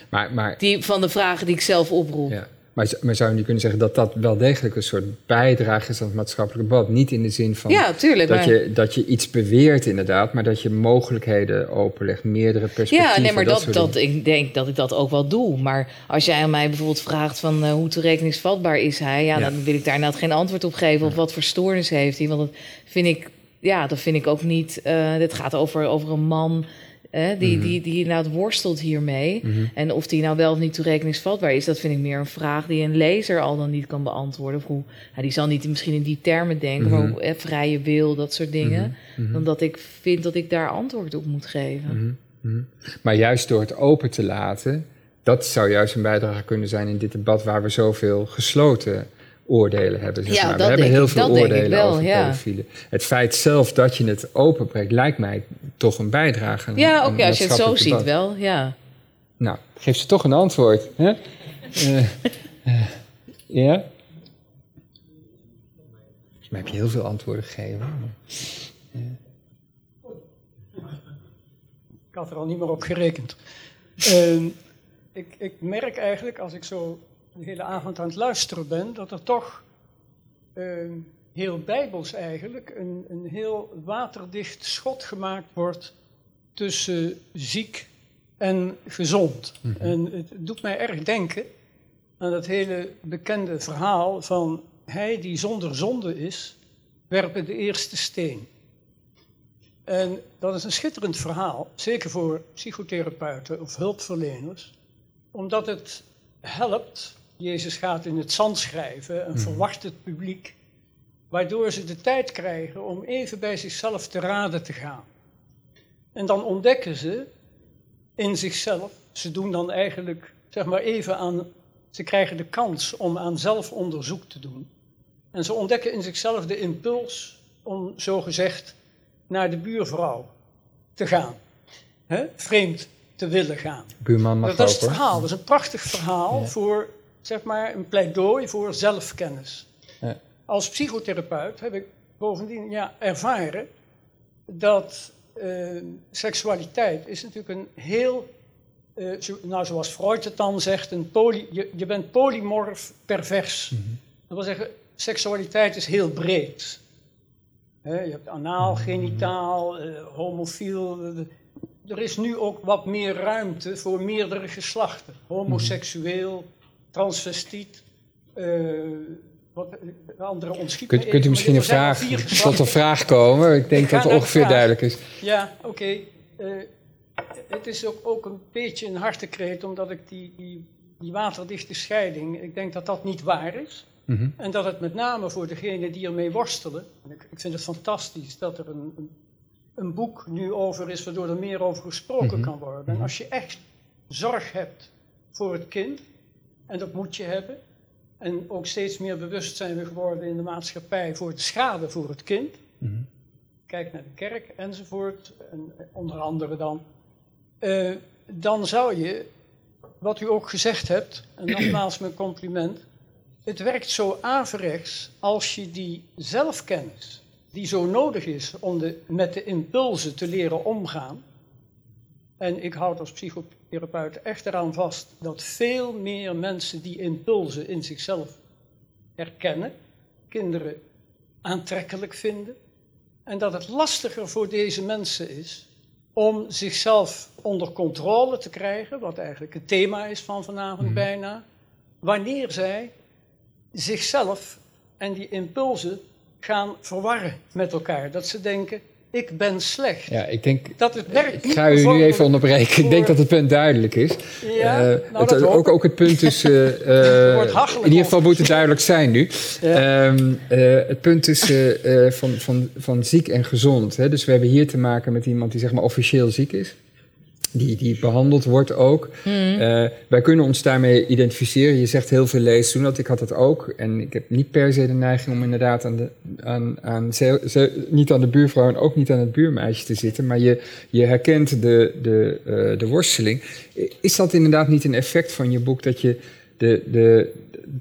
Maar, maar, Die, van de vragen die ik zelf oproep. ja. Maar, zou je nu kunnen zeggen dat dat wel degelijk een soort bijdrage is aan het maatschappelijk debat? Niet in de zin van Ja, tuurlijk, dat, maar- je, dat je iets beweert inderdaad, maar dat je mogelijkheden openlegt, meerdere perspectieven. Ja, nee, maar dat, dat, ik denk dat ik dat ook wel doe. Maar als jij aan mij bijvoorbeeld vraagt van eh, hoe toerekeningsvatbaar is hij, ja, Ja. dan wil ik daar inderdaad geen antwoord op geven. Of wat voor stoornis heeft hij. Want dat vind ik, ja, dat vind ik ook niet. eh dit gaat over, over een man. Die, Mhm. die, die inderdaad worstelt hiermee. Mhm. En of die nou wel of niet toerekeningsvatbaar is, dat vind ik meer een vraag die een lezer al dan niet kan beantwoorden. Of hoe, ja, die zal niet misschien in die termen denken, maar eh, vrije wil, dat soort dingen. Mhm. Dan dat ik vind dat ik daar antwoord op moet geven. Maar juist door het open te laten, dat zou juist een bijdrage kunnen zijn in dit debat waar we zoveel gesloten oordelen hebben. Zeg Ja, maar. We hebben heel ik- veel oordelen wel, over ja. pedofielen. Het feit zelf dat je het openbreekt, lijkt mij toch een bijdrage. aan- Ja, aan oké, als je het zo ziet wel, ja. Nou, geef ze toch een antwoord. Hè? Eh, Ja? Volgens mij heb je heel veel antwoorden gegeven. maar- Ik had er al niet meer op gerekend. Ehm, ik, ik merk eigenlijk, als ik zo de hele avond aan het luisteren ben, dat er toch ehm, heel bijbels eigenlijk een, een heel waterdicht schot gemaakt wordt tussen ziek en gezond. Mhm. En het doet mij erg denken aan dat hele bekende verhaal van hij die zonder zonde is, werpen de eerste steen. En dat is een schitterend verhaal, zeker voor psychotherapeuten of hulpverleners, omdat het helpt. Jezus gaat in het zand schrijven en verwacht het publiek, waardoor ze de tijd krijgen om even bij zichzelf te raden te gaan. En dan ontdekken ze in zichzelf, ze doen dan eigenlijk, zeg maar even aan, ze krijgen de kans om aan zelfonderzoek te doen. En ze ontdekken in zichzelf de impuls om, zogezegd, naar de buurvrouw te gaan. Vreemd te willen gaan. Buurman mag Dat, dat is het verhaal. Dat is een prachtig verhaal Ja. voor, zeg maar, een pleidooi voor zelfkennis. Ja. Als psychotherapeut heb ik bovendien ja, ervaren dat eh, seksualiteit is natuurlijk een heel, eh, zo, nou, zoals Freud het dan zegt, een poly, je, je bent polymorf pervers. Dat wil zeggen, seksualiteit is heel breed. Je hebt anaal, genitaal, eh, homofiel. er is nu ook wat meer ruimte voor meerdere geslachten. Homoseksueel, transvestiet, eh, wat, eh, andere ontschiet Kunt, kunt u misschien een vraag, tot een vraag komen? Ik denk Ik dat het ongeveer duidelijk is. Ja, oké. Eh, het is ook, ook een beetje een hartekreet, omdat ik die, die, die waterdichte scheiding, ik denk dat dat niet waar is. Mhm. En dat het met name voor degenen die ermee worstelen, en ik, ik vind het fantastisch dat er een, een, een boek nu over is, waardoor er meer over gesproken Mhm. kan worden. En als je echt zorg hebt voor het kind, en dat moet je hebben, en ook steeds meer bewust zijn we geworden in de maatschappij voor de schade voor het kind, Mhm. kijk naar de kerk enzovoort, en eh, onder andere dan, eh, dan zou je, wat u ook gezegd hebt, en nogmaals mijn compliment, het werkt zo averechts als je die zelfkennis, die zo nodig is om de, met de impulsen te leren omgaan, en ik houd als psychotherapeut echt eraan vast dat veel meer mensen die impulsen in zichzelf herkennen, kinderen aantrekkelijk vinden, en dat het lastiger voor deze mensen is om zichzelf onder controle te krijgen, wat eigenlijk het thema is van vanavond bijna, wanneer zij zichzelf en die impulsen gaan verwarren met elkaar. Dat ze denken, ik ben slecht. Ja, ik denk, Dat het werkt ik ga u nu even onderbreken. Ik denk dat het punt duidelijk is. Ja, Eh, nou, het- ook, ook het punt is... *laughs* eh, eh, wordt hachelijk in ieder geval moet het duidelijk zijn nu. Ja. Ehm, eh, het punt is eh, eh, van, van, van ziek en gezond. Hè? Dus we hebben hier te maken met iemand die zeg maar officieel ziek is. Die, die behandeld wordt ook. Eh, wij kunnen ons daarmee identificeren. Je zegt heel veel lezers doen dat. Ik had dat ook. En ik heb niet per se de neiging om inderdaad aan de, aan, aan ze- ze- niet aan de buurvrouw en ook niet aan het buurmeisje te zitten. Maar je, je herkent de, de, eh, de worsteling. Is dat inderdaad niet een effect van je boek dat je de, de,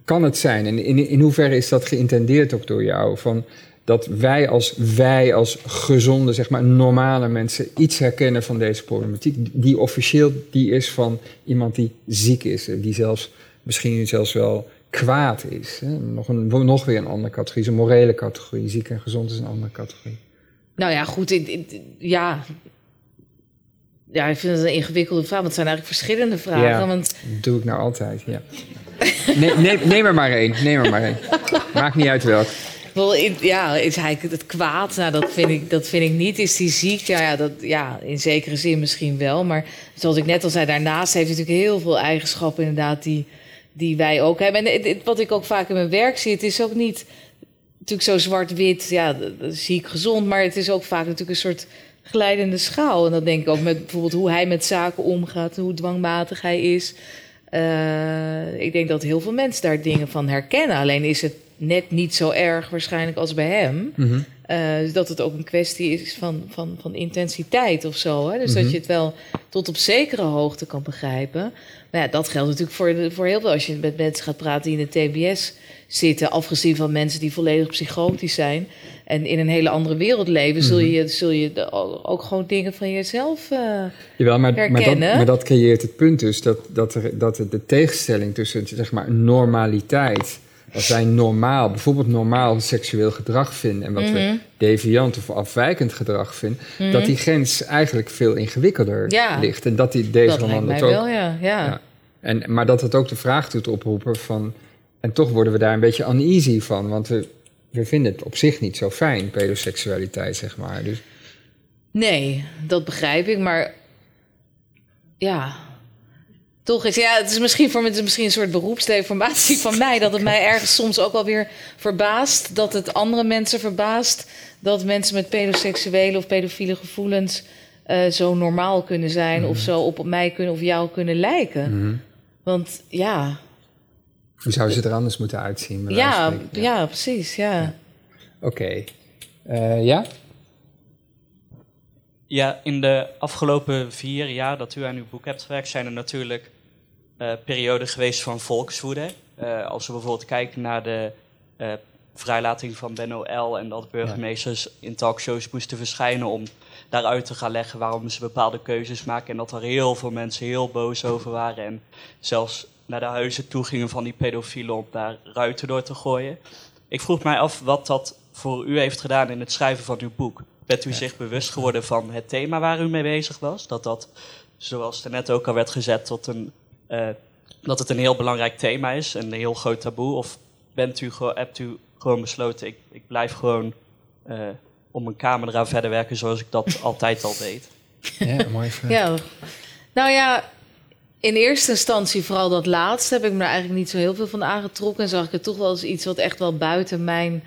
kan het zijn? En in, in hoeverre is dat geïntendeerd ook door jou? Van dat wij als, wij als gezonde, zeg maar normale mensen iets herkennen van deze problematiek. Die officieel die is van iemand die ziek is. Die zelfs misschien zelfs wel kwaad is. Nog, een, nog weer een andere categorie. een morele categorie. Ziek en gezond is een andere categorie. Nou ja, goed. ik- ik- ja. ja, ik vind het een ingewikkelde vraag. Want het zijn eigenlijk verschillende vragen. Ja, Want dat doe ik nou altijd, ja. Nee, neem, neem er maar één. Neem er maar één. Maakt niet uit welk. Ja, is hij het kwaad? Nou, dat vind ik, dat vind ik niet. Is hij ziek? Ja, ja, dat, ja, in zekere zin misschien wel. Maar zoals ik net al zei, daarnaast heeft hij natuurlijk heel veel eigenschappen inderdaad die, die wij ook hebben. En wat ik ook vaak in mijn werk zie, het is ook niet natuurlijk zo zwart-wit, ja, ziek, gezond. Maar het is ook vaak natuurlijk een soort glijdende schaal. En dat denk ik ook met bijvoorbeeld hoe hij met zaken omgaat, hoe dwangmatig hij is. Eh, ik denk dat heel veel mensen daar dingen van herkennen. Alleen is het net niet zo erg waarschijnlijk als bij hem. Mhm. Dus dat het ook een kwestie is van, van, van intensiteit of zo. Hè? Dus Mhm. dat je het wel tot op zekere hoogte kan begrijpen. Maar ja, dat geldt natuurlijk voor, de- voor heel veel. Als je met mensen gaat praten die in de TBS zitten, afgezien van mensen die volledig psychotisch zijn en in een hele andere wereld leven, zul Mhm. je, zul je ook gewoon dingen van jezelf. eh, Jawel, maar, maar, dat, herkennen. maar dat creëert het punt dus dat, dat, er, dat de tegenstelling tussen zeg maar, normaliteit, wat wij normaal, bijvoorbeeld normaal seksueel gedrag vinden en wat Mhm. we deviant of afwijkend gedrag vinden, Mhm. dat die grens eigenlijk veel ingewikkelder Ja. ligt. En dat die, deze dat mij dat ook. wel, ja. ja. Ja. En, maar dat het ook de vraag doet oproepen van. En toch worden we daar een beetje uneasy van, want we, we vinden het op zich niet zo fijn, pedoseksualiteit, zeg maar. Dus, Nee, dat begrijp ik, maar ja. Toch is, ja, het is misschien voor me het is misschien een soort beroepsdeformatie van mij. Dat het mij ergens soms ook wel weer verbaast. Dat het andere mensen verbaast. Dat mensen met pedoseksuele of pedofiele gevoelens eh, zo normaal kunnen zijn. Of zo op mij kunnen of jou kunnen lijken. mhm. Want ja, Hoe zou ze er anders moeten uitzien? ja, spreken? ja, precies, ja. Oké. Eh, ja? Ja, in de afgelopen vier jaar dat u aan uw boek hebt gewerkt, zijn er natuurlijk eh, perioden geweest van volkswoede. Eh, als we bijvoorbeeld kijken naar de eh, vrijlating van Ben L. en dat burgemeesters in talkshows moesten verschijnen om daaruit te gaan leggen waarom ze bepaalde keuzes maken. En dat er heel veel mensen heel boos over waren en zelfs naar de huizen toe gingen van die pedofielen om daar ruiten door te gooien. Ik vroeg mij af wat dat voor u heeft gedaan in het schrijven van uw boek. Bent u zich bewust geworden van het thema waar u mee bezig was? Dat dat, zoals er net ook al werd gezet, tot een, eh, dat het een heel belangrijk thema is, een heel groot taboe? Of bent u, hebt u gewoon besloten, ik, ik blijf gewoon eh, om mijn kamer eraan verder werken zoals ik dat *laughs* altijd al deed? Ja, mooi vraag. Ja, nou ja, in eerste instantie vooral dat laatste heb ik me er eigenlijk niet zo heel veel van aangetrokken. En zag ik het toch wel als iets wat echt wel buiten mijn,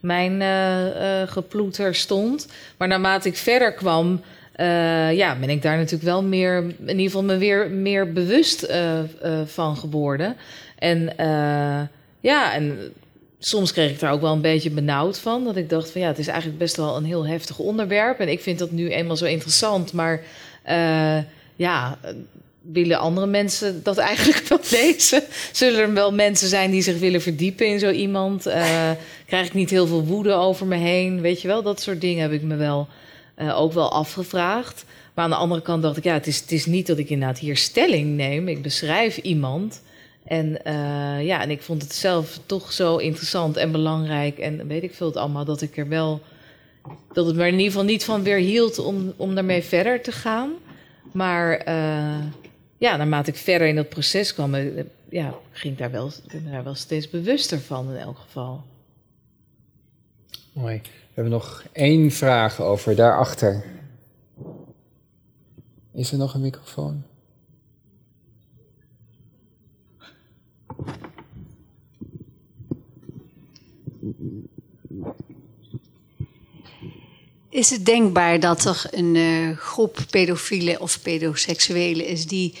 mijn eh, eh, geploeter stond. Maar naarmate ik verder kwam, eh, ja, ben ik daar natuurlijk wel meer, in ieder geval me weer meer bewust eh, eh, van geworden. En ja, en soms kreeg ik daar ook wel een beetje benauwd van. Dat ik dacht van ja, het is eigenlijk best wel een heel heftig onderwerp. En ik vind dat nu eenmaal zo interessant. Maar ja, willen andere mensen dat eigenlijk wel *laughs* lezen? Zullen er wel mensen zijn die zich willen verdiepen in zo iemand? Krijg ik niet heel veel woede over me heen? Weet je wel, dat soort dingen heb ik me wel eh, ook wel afgevraagd. Maar aan de andere kant dacht ik, ja, het is, het is niet dat ik inderdaad hier stelling neem. Ik beschrijf iemand. En eh, ja, en ik vond het zelf toch zo interessant en belangrijk. En weet ik veel het allemaal, dat ik er wel. Dat het me in ieder geval niet van weer hield om, om daarmee verder te gaan. Maar eh, ja, naarmate ik verder in dat proces kwam, ja, ging ik daar wel, daar wel steeds bewuster van in elk geval. Mooi. Hebben nog één vraag over daarachter. Is er nog een microfoon? Is het denkbaar dat er een eh, groep pedofielen of pedoseksuelen is die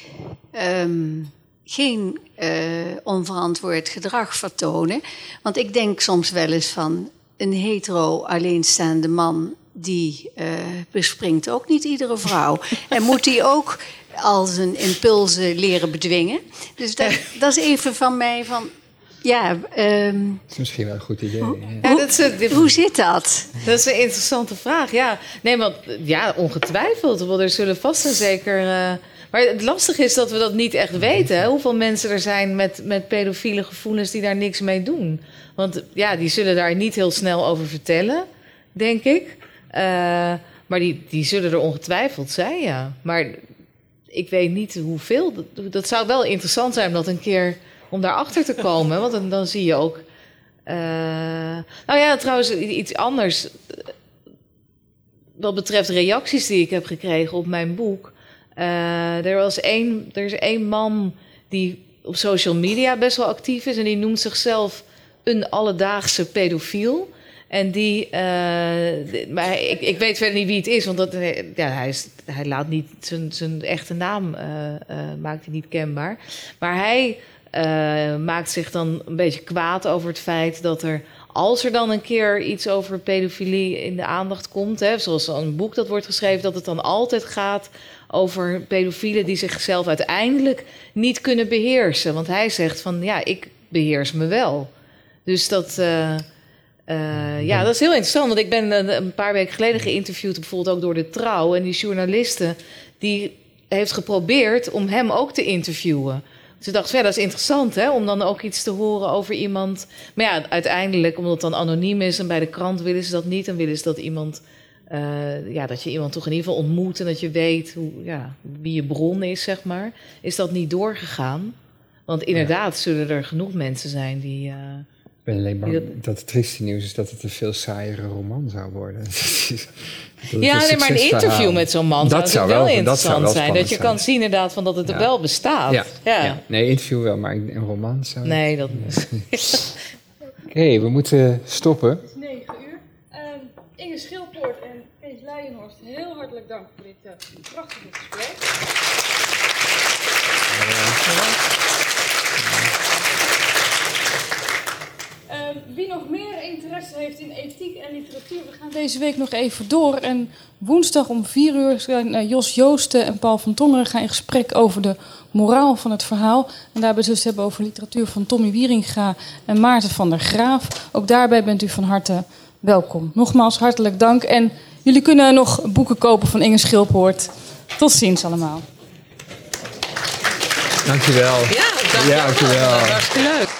ehm, geen eh, onverantwoord gedrag vertonen? Want ik denk soms wel eens van een hetero alleenstaande man die eh, bespringt ook niet iedere vrouw. *laughs* en moet die ook al zijn impulsen leren bedwingen? Dus dat, dat is even van mij van. Ja, ehm, Dat is misschien wel een goed idee. ja. Ja, dat is, hoe zit dat? Dat is een interessante vraag. Ja, nee, want ja, ongetwijfeld. Want er zullen vast en zeker. eh, maar het lastige is dat we dat niet echt weten. Hè? Hoeveel mensen er zijn met, met pedofiele gevoelens die daar niks mee doen. Want ja, die zullen daar niet heel snel over vertellen, denk ik. Eh, maar die, die zullen er ongetwijfeld zijn, ja. Maar ik weet niet hoeveel. Dat, dat zou wel interessant zijn om dat een keer om daarachter te komen. Want dan, dan zie je ook. eh, nou ja, trouwens, iets anders. Wat betreft reacties die ik heb gekregen op mijn boek. Eh, er, was één, er is één man die op social media best wel actief is. En die noemt zichzelf een alledaagse pedofiel. En die, eh, maar ik, ik weet verder niet wie het is, want dat, eh, ja, hij, hij laat niet zijn, zijn echte naam maakt hij niet kenbaar. Maar hij maakt zich dan een beetje kwaad over het feit dat er als er dan een keer iets over pedofilie in de aandacht komt, hè, zoals een boek dat wordt geschreven, dat het dan altijd gaat over pedofielen die zichzelf uiteindelijk niet kunnen beheersen. Want hij zegt van ja, ik beheers me wel. Dus dat. Uh, uh, ja, dat is heel interessant. Want ik ben een, een paar weken geleden geïnterviewd, bijvoorbeeld ook door de trouw. En die journaliste die heeft geprobeerd om hem ook te interviewen. Dus ik dacht, ja, dat is interessant hè, om dan ook iets te horen over iemand. Maar ja, uiteindelijk, omdat het dan anoniem is en bij de krant willen ze dat niet, dan willen ze dat iemand. Uh, ja, dat je iemand toch in ieder geval ontmoet en dat je weet hoe, ja, wie je bron is, zeg maar. Is dat niet doorgegaan? Want inderdaad zullen er genoeg mensen zijn die. Uh, ik ben alleen bang dat... het trieste nieuws is dat het een veel saaiere roman zou worden. *laughs* ja, nee, maar een interview met zo'n man dat zou, wel, interessant dat zijn. Dat je kan zien inderdaad van dat het er wel bestaat. Ja. ja. Nee, interview wel, maar een roman zou... Nee, dat... *laughs* Oké, we moeten stoppen. Het is negen uur. Um, Inge Schilpoort en Kees Leijenhorst, heel hartelijk dank voor dit uh, prachtige gesprek. Ehm, wie nog meer interesse heeft in ethiek en literatuur, we gaan deze week nog even door. En woensdag om vier uur zijn uh, Jos Joosten en Paul van Tongeren gaan in gesprek over de moraal van het verhaal. En daarbij zullen we het hebben over literatuur van Tommy Wieringa en Maarten van der Graaf. Ook daarbij bent u van harte welkom. Nogmaals hartelijk dank. En jullie kunnen nog boeken kopen van Inge Schilpoort. Tot ziens allemaal. Dankjewel. Ja, dankjewel. Ja, dankjewel. Dat was hartstikke leuk.